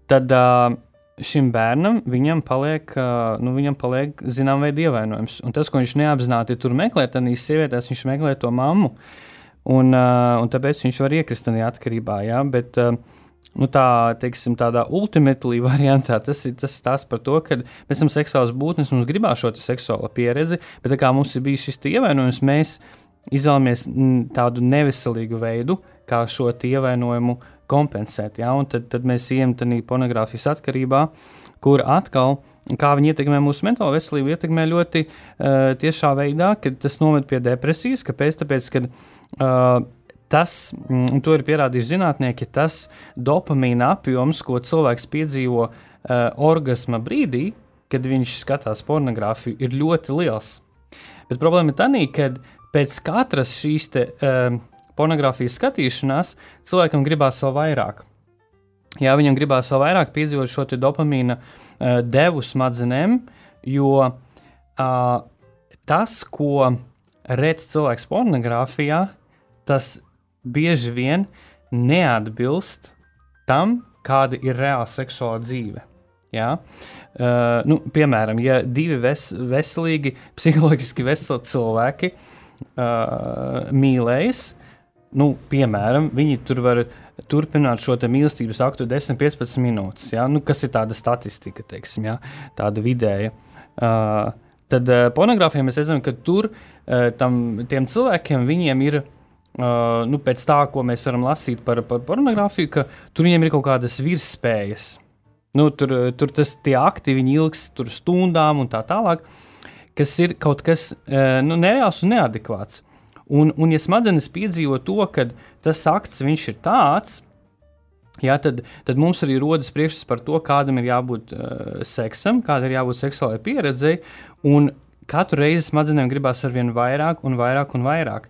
tad uh, šim bērnam viņam paliek, uh, nu, viņam paliek zinām veidu ievainojums. Un tas, ko viņš neapzināti tur meklē, tad īstenībā sievietēs viņš meklē to mammu. Un, uh, un tāpēc viņš var iekrist tajā atkarībā. Ja? Bet, uh, nu, tā, teiksim, tādā ultimately variantā tas ir tas stāsts par to, ka mēs esam seksuāls būtnes, mums gribās šo seksuālo pieredzi, bet kā mums ir bijis šis ievainojums, mēs izvēlamies tādu neveselīgu veidu, kā šo ievainojumu kompensēt. Ja? Un tad, tad mēs ejam tādā pornogrāfijas atkarībā, kur atkal kā viņi ietekmē mūsu mentālo veselību, ietekmē ļoti uh, tiešā veidā, ka tas noved pie depresijas. Kāpēc? Tāpēc, ka uh, tas, un mm, to ir pierādījuši zinātnieki, tas dopamīna apjoms, ko cilvēks piedzīvo uh, orgasma brīdī, kad viņš skatās pornogrāfiju, ir ļoti liels. Bet problēma ir tā, ka pēc katras šīs te, uh, pornogrāfijas skatīšanās cilvēkam gribās vēl vairāk. Jā, viņam gribās vēl vairāk piedzīvot šo dopamīna uh, devu smadzenēm, jo uh, tas, ko redz cilvēks pornogrāfijā, tas bieži vien neatbilst tam, kāda ir reāla seksuāla dzīve. Ja? Uh, nu, piemēram, ja divi ves veselīgi, psiholoģiski veseli cilvēki uh, mīlējas, nu, piemēram, viņi tur var turpināt šo mīlestības aktu 10-15 minūtes, ja? nu, kas ir tāda statistika, teiksim, ja? tāda vidēja. Uh, tad uh, pornogrāfijā mēs redzam, ka tur uh, tam, tiem cilvēkiem ir. Uh, nu, pēc tā, ko mēs varam lasīt par, par pornogrāfiju, ka tur viņiem ir kaut kādas virsspējas. Nu, tur, tur tas tie akti ilgs stundām un tā tālāk, kas ir kaut kas uh, nu, nereāls un neadekvāts. Un, un ja smadzenes piedzīvo to, ka tas akts ir tāds, jā, tad, tad mums arī rodas priekšstats par to, kādam ir jābūt uh, seksam, kāda ir jābūt seksuālajai pieredzei. Katru reizi smadzenēm gribās ar vien vairāk un vairāk un vairāk.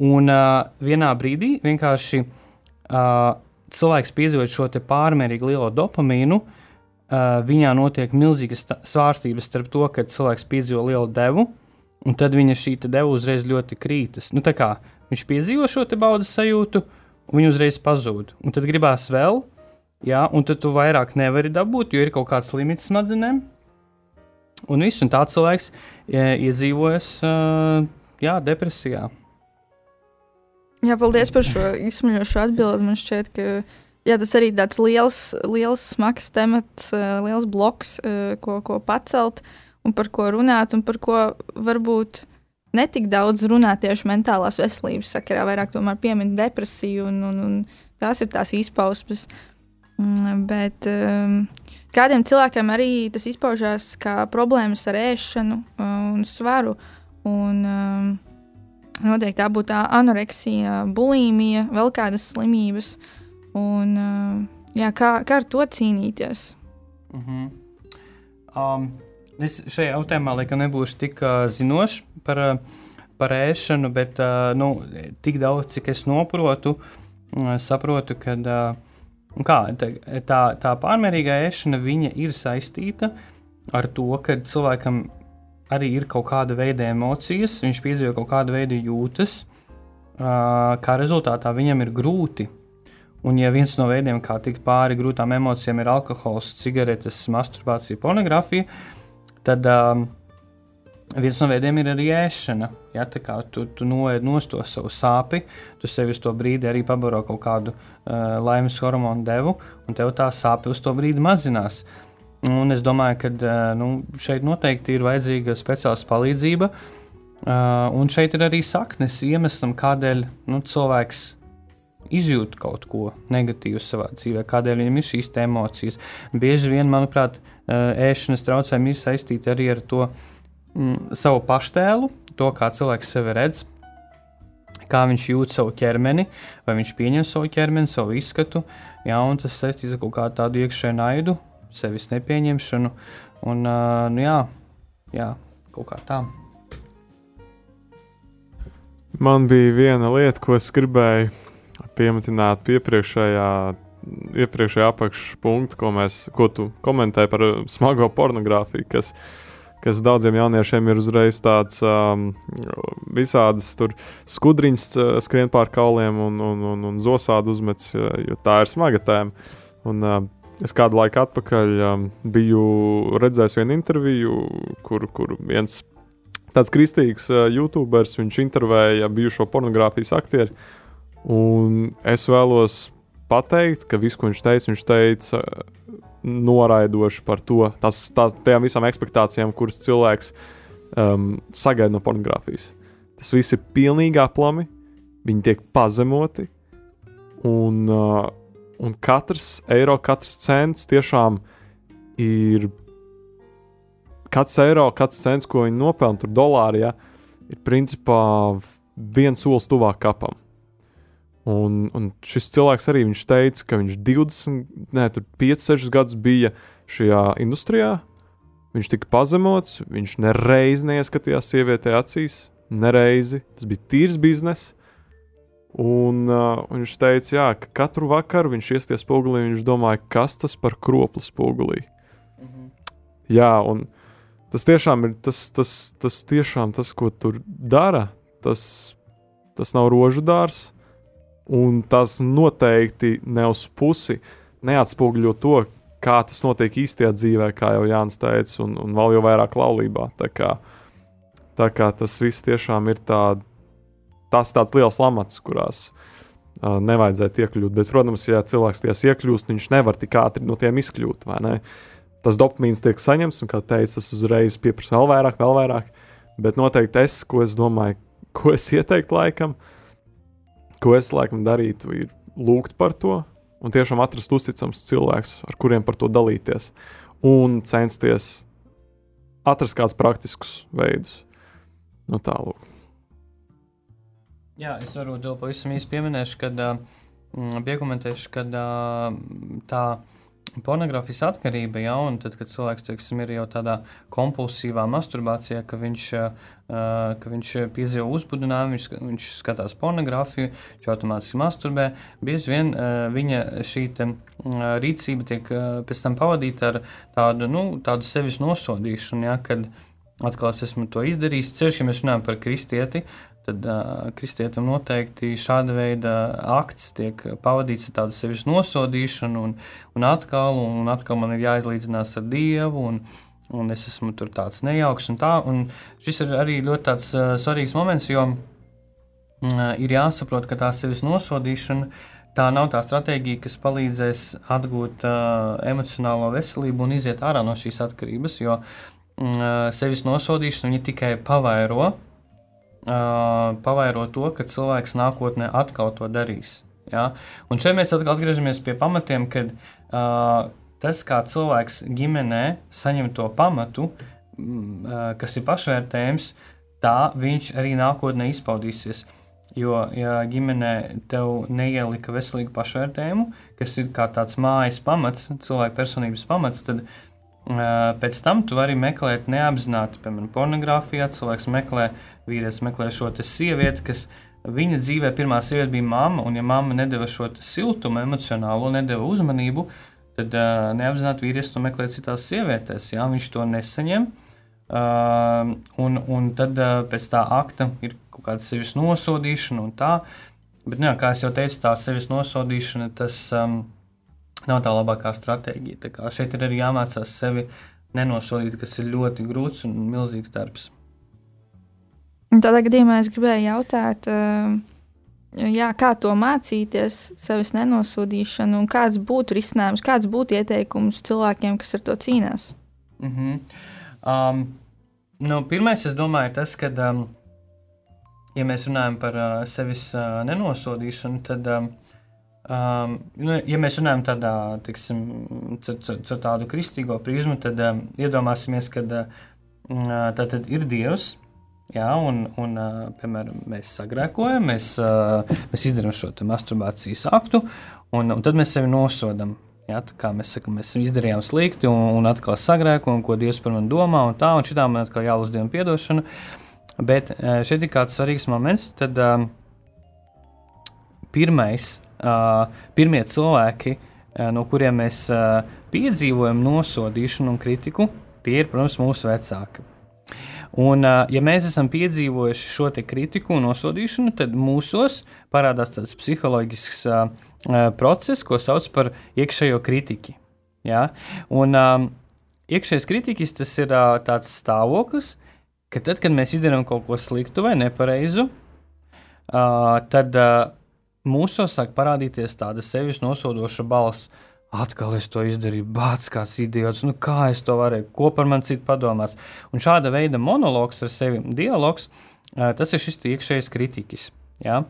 Un uh, vienā brīdī vienkārši uh, cilvēks piedzīvot šo pārmērīgi lielo dopamīnu. Uh, viņā notiek milzīgas svārstības starp to, ka cilvēks piedzīvo lielu devu, Un tad viņa šī deva uzreiz ļoti krītas. Nu, kā, viņš piedzīvo šo baudas sajūtu, un viņa uzreiz pazūd. Un tad gribās vēl, jā, un tad tu vairāk nevari dabūt, jo ir kaut kāds limits smadzenēm. Un viss, un tāds cilvēks ja, iedzīvojas uh, jā, depresijā. Jā, paldies par šo izsmeļošu atbildi. Man šķiet, ka jā, tas arī tāds liels, liels smags temats, liels bloks, ko, ko pacelt. Un par ko runāt, un par ko varbūt netik daudz runā tieši mentālās veselības sakarā, vairāk tomēr piemin depresiju, un, un, un tās ir tās izpausmes. Mm, bet um, kādiem cilvēkiem arī tas izpaužās kā problēmas ar ēšanu un svaru. Un, um, noteikti tā būtu tā anoreksija, bulimija, vēl kādas slimības. Un, uh, jā, kā, kā ar to cīnīties? Mm -hmm. um, Es šajā jautājumā laikam nebūšu tik uh, zinošs par, par ēšanu, bet uh, nu, tik daudz, cik es noprotu, uh, saprotu, ka uh, kā, tā, tā pārmērīgā ēšana ir saistīta ar to, ka cilvēkam arī ir kaut kāda veida emocijas, viņš piedzīvo kaut kādu veidu jūtas, uh, kā rezultātā viņam ir grūti. Un, ja viens no veidiem, kā tikt pāri grūtām emocijām, ir alkohols, cigaretes, masturbācija, pornogrāfija, Tad um, viens no veidiem ir arī ēšana. Ja, tu tu noēd no to savu sāpi, tu sev uz to brīdi arī pabaro kaut kādu uh, laimes hormonu devu, un tev tā sāpe uz to brīdi mazinās. Un es domāju, ka uh, nu, šeit noteikti ir vajadzīga speciāla palīdzība. Uh, un šeit ir arī saknes iemeslam, kādēļ nu, cilvēks izjūt kaut ko negatīvu savā dzīvē, kādēļ viņam ir šīs emocijas. Bieži vien, manuprāt, ēšanas traucējumi ir saistīti arī ar to mm, savu paštēlu, to, kā cilvēks sevi redz. Kā viņš jūt savu ķermeni, vai viņš pieņem savu ķermeni, savu izskatu. Jā, un tas saistīts ar kaut kādu tādu iekšēju naidu, sevis nepieņemšanu. Un, uh, nu, jā, jā, kaut kā tā. Man bija viena lieta, ko es gribēju piemetināt pie iepriekšējā, iepriekšējā apakšpunkta, ko, mēs, ko tu komentēji par uh, smago pornogrāfiju, kas, kas daudziem jauniešiem ir uzreiz tāds um, visādas skudriņas uh, skrien pār kauliem un, un, un, un zosādu uzmets, jo tā ir smaga tēma. Un, uh, Es kādu laiku atpakaļ um, biju redzējis vienu interviju, kur, kur viens tāds kristīgs uh, YouTuberis intervēja bijušo pornogrāfijas aktieru. Un es vēlos pateikt, ka viss, ko viņš teica, viņš teica noraidoši par to, tas, tā, tajām visām expectācijām, kuras cilvēks um, sagaida no pornogrāfijas. Tas viss ir pilnīgi aplami, viņi tiek pazemoti, un, uh, un katrs eiro, katrs cents tiešām ir. Katrs eiro, katrs cents, ko viņi nopelna, tur dolāri, ja, ir principā viens solis tuvāk kapam. Un, un šis cilvēks arī teica, ka viņš 20, ne, 5, 6 gadus bija šajā industrijā. Viņš tika pazemots, viņš nereiz neieskatījās sievietē acīs, nereizi. Tas bija tīrs bizness. Un, uh, un viņš teica, jā, ka katru vakaru viņš iesties spogulī, viņš domāja, kas tas par kropli spogulī. Mhm. Jā, un tas tiešām ir tas, tas, tas, tiešām tas ko tur dara. Tas, tas nav rožu dārsts Un tas noteikti ne uz pusi neatspoguļo to, kā tas notiek īstajā dzīvē, kā jau Jānis teica, un, un vēl jau vairāk laulībā. Tā kā, tā kā tas viss tiešām ir tā, tas tāds liels lamats, kurās uh, nevajadzētu iekļūt. Bet, protams, ja cilvēks tajās iekļūst, viņš nevar tik ātri no tiem izkļūt. Tas dopamīns tiek saņemts, un, kā teicu, tas uzreiz pieprasa vēl vairāk, vēl vairāk. Bet noteikti es, ko es domāju, ko es ieteiktu laikam, ko es laikam darītu, ir lūgt par to un tiešām atrast uzticams cilvēks, ar kuriem par to dalīties, un censties atrast kādus praktiskus veidus. Nu, tālāk. Jā, es varu to pavisam īsi pieminēšu, kad uh, piekomentēšu, kad uh, tā pornogrāfijas atkarība, ja, un tad, kad cilvēks teiksim, ir jau tādā kompulsīvā masturbācijā, ka viņš, uh, ka viņš piedzīvo uzbudinājumu, viņš, viņš skatās pornogrāfiju, viņš automātiski masturbē, bieži vien uh, viņa šī te, uh, rīcība tiek uh, pēc tam pavadīta ar tādu, nu, tādu sevis nosodīšanu, ja, atkal es esmu to izdarījis. Ceļš, ja mēs runājam par kristieti, tad uh, kristietim noteikti šāda veida akts tiek pavadīts ar tādu sevis nosodīšanu, un, un atkal, un atkal man ir jāizlīdzinās ar Dievu. Un, Un es esmu tur tāds nejauks, un, tā, un šis ir arī ļoti tāds, uh, svarīgs moments, jo uh, ir jāsaprot, ka tā sevis nosodīšana tā nav tā stratēģija, kas palīdzēs atgūt uh, emocionālo veselību un iziet ārā no šīs atkarības, jo uh, sevis nosodīšana tikai pavairo uh, pavairo to, ka cilvēks nākotnē atkal to darīs. Ja? Un šeit mēs atkal atgriežamies pie pamatiem, kad uh, tas, kā cilvēks ģimenē saņem to pamatu, uh, kas ir pašvērtējums, tā viņš arī nākotnē izpaudīsies. Jo, ja ģimenē tev neielika veselīgu pašvērtējumu, kas ir kā tāds mājas pamats, cilvēka personības pamats, tad uh, Pēc tam tu vari meklēt neapzināti, piemēram, pornogrāfijā. Cilvēks meklē, vīrietis meklē šo sievieti, kas viņa dzīvē pirmā sieviete bija mamma, un ja mamma nedeva šo siltumu, emocionālo, nedeva uzmanību, tad uh, neapzināti vīrietis to meklē citās sievietēs. Jā, viņš to nesaņem. Uh, un, un tad uh, pēc tā akta ir kaut kāda sevis nosodīšana un tā. Bet, nu, jā, kā jau teicu, tā sevis nosodīšana tas. Um, nav tā labākā stratēģija. Tā šeit ir arī jāmācās sevi nenosodīt, kas ir ļoti grūts un milzīgs darbs. Tādā gadījumā es gribēju jautāt, jā, kā to mācīties, sevis nenosodīšanu, un kāds būtu risinājums, kāds būtu ieteikums cilvēkiem, kas ar to cīnās? Mm -hmm. um, nu, pirmais, es domāju, ir tas, ka, um, ja mēs runājam par uh, sevis uh, nenosodīšanu, tad um, Um, nu, ja mēs runājam tādā, tiksim, caur tādu kristīgo prizmu, tad um, iedomāsimies, ka uh, tā tad ir Dievs. Jā, un, un piemēram, mēs sagrēkojam, mēs, mēs izdarām šo masturbācijas aktu, un, un tad mēs sevi nosodām. Jā, kā mēs sakām, mēs izdarījām slikti, un, un atkal sagrēkojam, ko Dievs par mani domā, un tā, un šitā man atkal jālūdz Dievam atdošanu. Bet šeit ir kāds svarīgs moments. Tad pirmais, pirmie cilvēki, no kuriem mēs piedzīvojam nosodīšanu un kritiku, tie ir, protams, mūsu vecāki. Un, ja mēs esam piedzīvojuši šo kritiku un nosodīšanu, tad mūsos parādās tāds psiholoģisks uh, process, ko sauc par iekšējo kritiku. Ja? Un, um, iekšējais kritiķis tas ir uh, tāds stāvoklis, ka tad, kad mēs izdarām kaut ko sliktu vai nepareizu, uh, tad uh, mūsos sāk parādīties tāda sevis nosodoša balss. Atkal es to izdarīju, bācis kāds idiots, nu kā es to varēju, ko par mani citu padomās. Un šāda veida monologs ar sevi, dialogs, tas ir šis iekšējais kritiķis. Ja?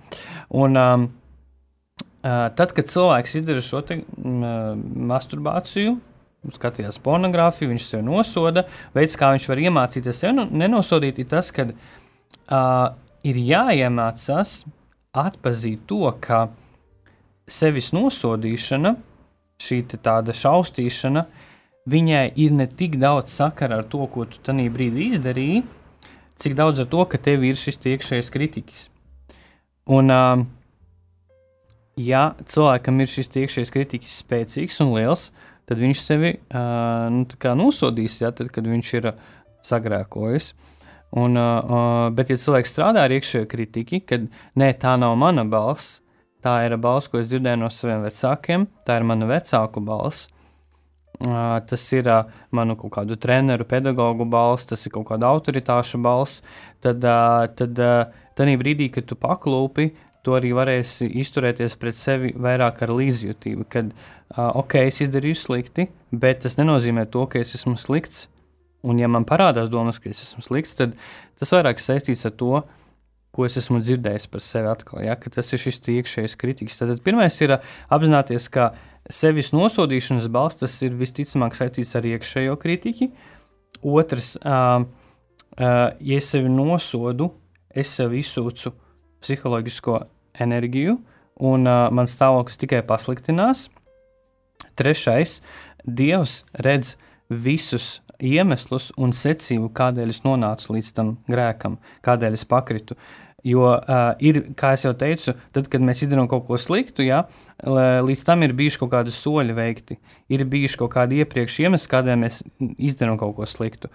Un, um, tad, kad cilvēks izdara šo te, um, masturbāciju, skatījās pornogrāfiju, viņš sev nosoda. Veids, kā viņš var iemācīties sevi nenosodīt, ir tas, ka uh, ir jāiemācās atzīt to, ka sevis nosodīšana, šī tāda šausmīšana, viņai ir ne tik daudz sakara ar to, ko tu tajā brīdī izdarīji, cik daudz ar to, ka tev ir šis iekšējais kritiķis. Un, uh, ja cilvēkam ir šis iekšējais kritiķis spēcīgs un liels, tad viņš sevi uh, nu, nosodīs, ja, tad, kad viņš ir. Uh, Un, uh, bet, ja cilvēks strādā ar iekšējo kritiku, kad nē, tā nav mana balss, tā ir balss, ko es dzirdēju no saviem vecākiem, tā ir mana vecāku balss. Uh, tas ir uh, manu kaut kādu treneru, pedagoģu balss, tas ir kaut kāda autoritāšu balss. Tad, uh, tad uh, tajā brīdī, kad tu paklūpi, tu arī varēsi izturēties pret sevi vairāk ar līdzjūtību. Kad, uh, ok, es izdarīju slikti, bet tas nenozīmē to, ka es esmu slikts. Un, ja man parādās domas, ka es esmu slikts, tad tas vairāk saistīts ar to, ko es esmu dzirdējis par sevi atkal. Ja? Tas ir šis iekšējais kritikas. Tad pirmais ir apzināties, ka sevis nosodīšanas balsts tas ir visticamāk saistīts ar iekšējo kritiku. Otrs, uh, uh, ja es sevi nosodu, es sev izsūcu psiholoģisko enerģiju, un uh, mans stāvoklis tikai pasliktinās. Trešais, Dievs redz visus iemeslus un secību, kādēļ es nonācu līdz tam grēkam, kādēļ es pakritu. Jo uh, ir, kā jau teicu, tad, kad mēs izdarām kaut ko sliktu, ja, līdz tam ir bijuši kaut kādi soļi veikti, ir bijuši kaut kādi iepriekš iemesli, kādēļ mēs izdarām kaut ko sliktu.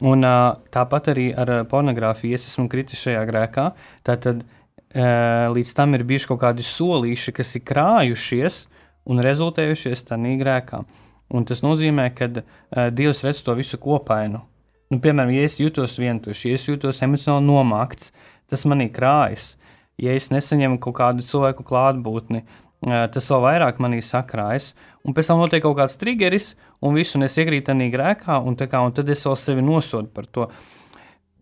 Un, uh, tāpat arī ar pornogrāfiju es esmu kritis šajā grēkā. Tātad uh, līdz tam ir bijuši kaut kādi solīši, kas ir krājušies un rezultējušies tādā grēkā. Uh, Un tas nozīmē, ka uh, Dievs redz to visu kopainu. Nu, piemēram, ja es jūtos vientuļš, ja es jūtos emocionāli nomākts, tas manī krājas. Ja es nesaņemu kaut kādu cilvēku klātbūtni, uh, tas vēl vairāk manī sakrājas. Un pēc tam notiek kaut kāds triggeris, un visu es iekrītu tajā grēkā, un, kā, un tad es vēl sevi nosodu par to.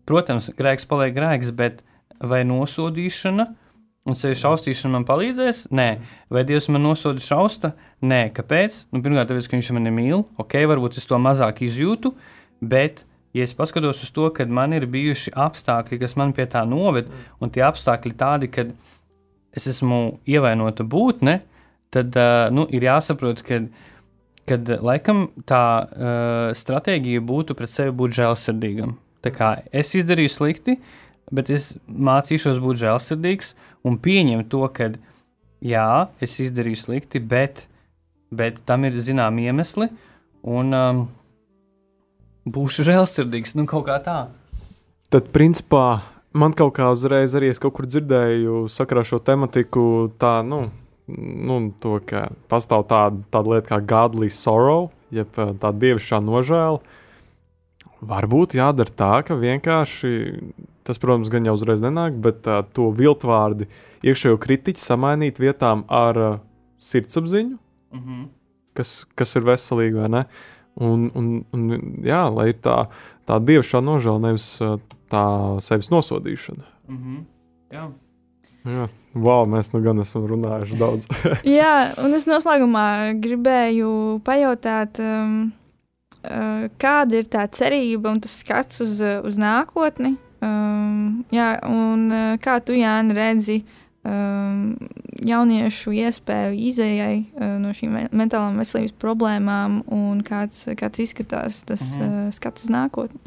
Protams, grēks paliek grēks, bet vai nosodīšana? Un ceļu šausmīšana man palīdzēs? Nē, vai Dievs man nosoda šausta? Nē, kāpēc? Nu, pirmkārt, tāpēc, ka viņš mani mīl. Ok, varbūt es to mazāk izjūtu, bet, ja es paskatos uz to, ka man ir bijuši apstākļi, kas man pie tā noved, un tie apstākļi tādi, ka es esmu ievainota būtne, tad uh, nu, ir jāsaprot, ka kad laikam tā uh, stratēģija būtu pret sevi būt žēlsirdīgam. Tā kā es izdarīju slikti, uh, bet es mācīšos būt žēlsirdīgs un pieņemt to, ka jā, es izdarīju slikti, bet, bet tam ir zināmi iemesli, un um, būšu žēlsirdīgs. Nu, kaut kā tā. Tad, principā, man kaut kā uzreiz arī es kaut kur dzirdēju, sakarā šo tematiku, tā, nu, nu to, ka pastāv tāda, tāda lieta kā godly sorrow, jeb tā dievišķā nožēla. Varbūt jādara tā, ka vienkārši Tas, protams, gan jau uzreiz nenāk, bet uh, to viltvārdu iekšējo kritiķu samainīt vietām ar uh, sirdsapziņu, mm -hmm. kas, kas ir veselīgi, vai ne? Un, un, un jā, lai ir tā, tā dievišķā nožēla, nevis uh, tā sevis nosodīšana. Mm -hmm. Jā. Jā, wow, mēs nu gan esam runājuši daudz. Jā, un es noslēgumā gribēju pajautāt, um, uh, kāda ir tā cerība un tas skats uz, uz nākotni, Um, jā, un uh, kā tu, Jāni, redzi um, jauniešu iespēju izējai uh, no šīm mentālām veselības problēmām un kāds, kāds izskatās tas mhm. uh, skats uz nākotni?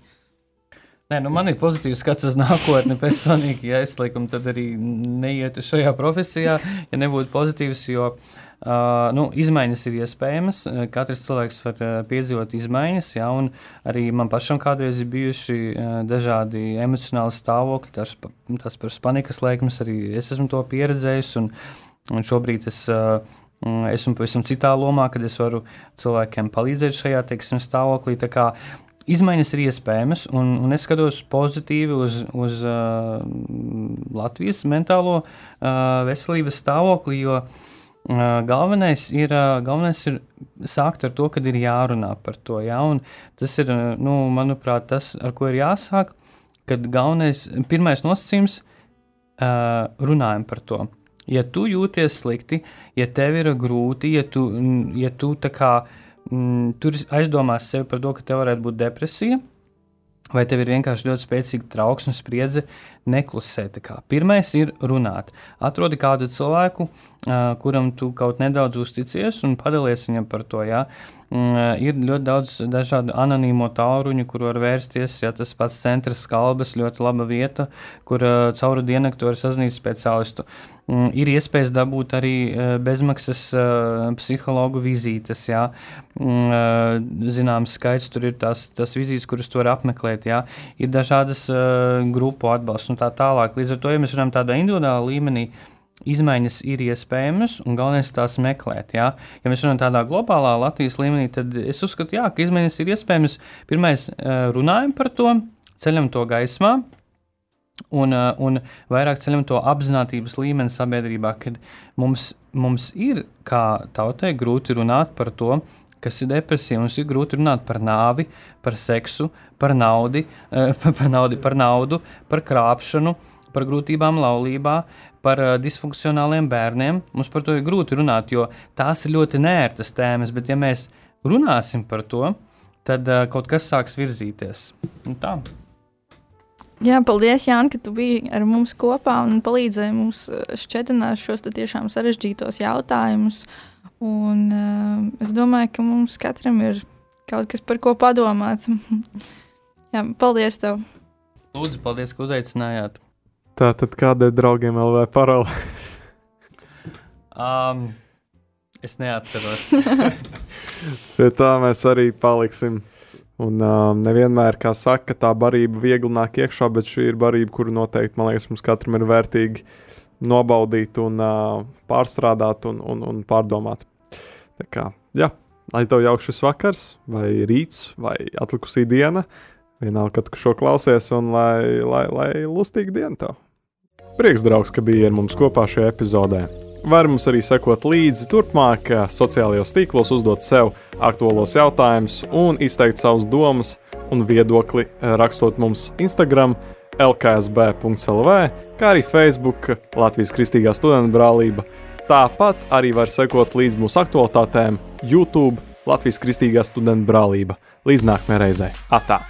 Nē, nu man ir pozitīvs skats uz nākotni. Personīgi, ja es laikam tad arī neietu šajā profesijā, ja nebūtu pozitīvs, jo uh, Uh, nu, izmaiņas ir iespējamas. Katrs cilvēks var uh, piedzīvot izmaiņas, ja, un arī man pašam kādreiz ir bijuši uh, dažādi emocionāli stāvokļi, tas, tas par panikas lēkmes arī es esmu to pieredzējis. Un, un šobrīd es uh, esmu pavisam citā lomā, kad es varu cilvēkiem palīdzēt šajā teiksim, stāvoklī. Izmaiņas ir iespējamas, un, un es skatos pozitīvi uz, uz uh, Latvijas mentālo uh, veselības stāvokli, jo uh, Galvenais ir, galvenais ir sākt ar to, ka ir jārunā par to. Ja? Un tas ir, nu, manuprāt, tas, ar ko ir jāsāk. Kad galvenais, pirmais nosacījums, uh, runājam par to. Ja tu jūties slikti, ja tev ir grūti, ja tu, ja tu kā, m, tur aizdomās sevi par to, ka tev varētu būt depresija, vai tev ir vienkārši ļoti spēcīga trauksme, spriedze, neklusē. Pirmais ir runāt. Atrodi kādu cilvēku, kuram tu kaut nedaudz uzticies, un padalies viņam par to. Ja? Uh, ir ļoti daudz dažādu anonīmo tauruņu, kur var vērsties. Ja tas pats centrs skalbas, ļoti laba vieta, kur cauru diennakti var sazināties speciālistu. Mm, ir iespējas dabūt arī bezmaksas psihologu vizītes. Ja? Mm, zināms, skaits tur ir tās, tās vizītes, kuras tu vari apmeklēt. Ja? Ir dažādas grupu atbalsts un tā tālāk. Līdz ar to, ja mēs runājam tādā individuālā līmenī, izmaiņas ir iespējamas un galvenais ir tās meklēt. Ja, ja mēs runājam tādā globālā Latvijas līmenī, tad es uzskatu, jā, ka izmaiņas ir iespējamas. Pirmais, runājam par to, ceļam to gaismā. Un, un vairāk ceļam to apziņotības līmeni sabiedrībā, kad mums, mums ir, kā tautai, grūti runāt par to, kas ir depresija. Mums ir grūti runāt par nāvi, par seksu, par, naudi, par, naudu, par naudu, par krāpšanu, par grūtībām laulībā, par uh, disfunkcionāliem bērniem. Mums par to ir grūti runāt, jo tās ir ļoti nērtas tēmas, bet ja mēs runāsim par to, tad uh, kaut kas sāks virzīties. Un tā. Jā, paldies, Jānis, ka tu biji ar mums kopā un palīdzēji mums šķietināt šos tiešām sarežģītos jautājumus. Un, uh, es domāju, ka mums katram ir kaut kas par ko padomāt. Jā, paldies tev! Lūdzu, paldies, ka uzaicinājāt! Tā tad kādai draugiem LV parole? um, es neatceros. Pie tā mēs arī paliksim. Un um, nevienmēr, kā saka, tā barība viegli nāk iekšā, bet šī ir barība, kuru noteikti, man liekas, mums katram ir vērtīgi nobaudīt un uh, pārstrādāt un, un, un pārdomāt. Tā kā, jā, lai tev jauks vakars, vai rīts, vai atlikusī diena, vienalga, kad tu šo klausies, un lai, lai, lai lustīga diena tev! Prieks, draugs, ka biji ar mums kopā šajā epizodē. Var mums arī sekot līdzi turpmāk, sociālajos tīklos, uzdot sev aktuālos jautājumus un izteikt savus domas un viedokli, rakstot mums Instagram, lksb.lv, kā arī Facebook, Latvijas Kristīgā studentu brālība. Tāpat arī var sekot līdzi mūsu aktualitātēm YouTube, Latvijas Kristīgā studentu brālība. Līdz nākamajai reizei! Atā!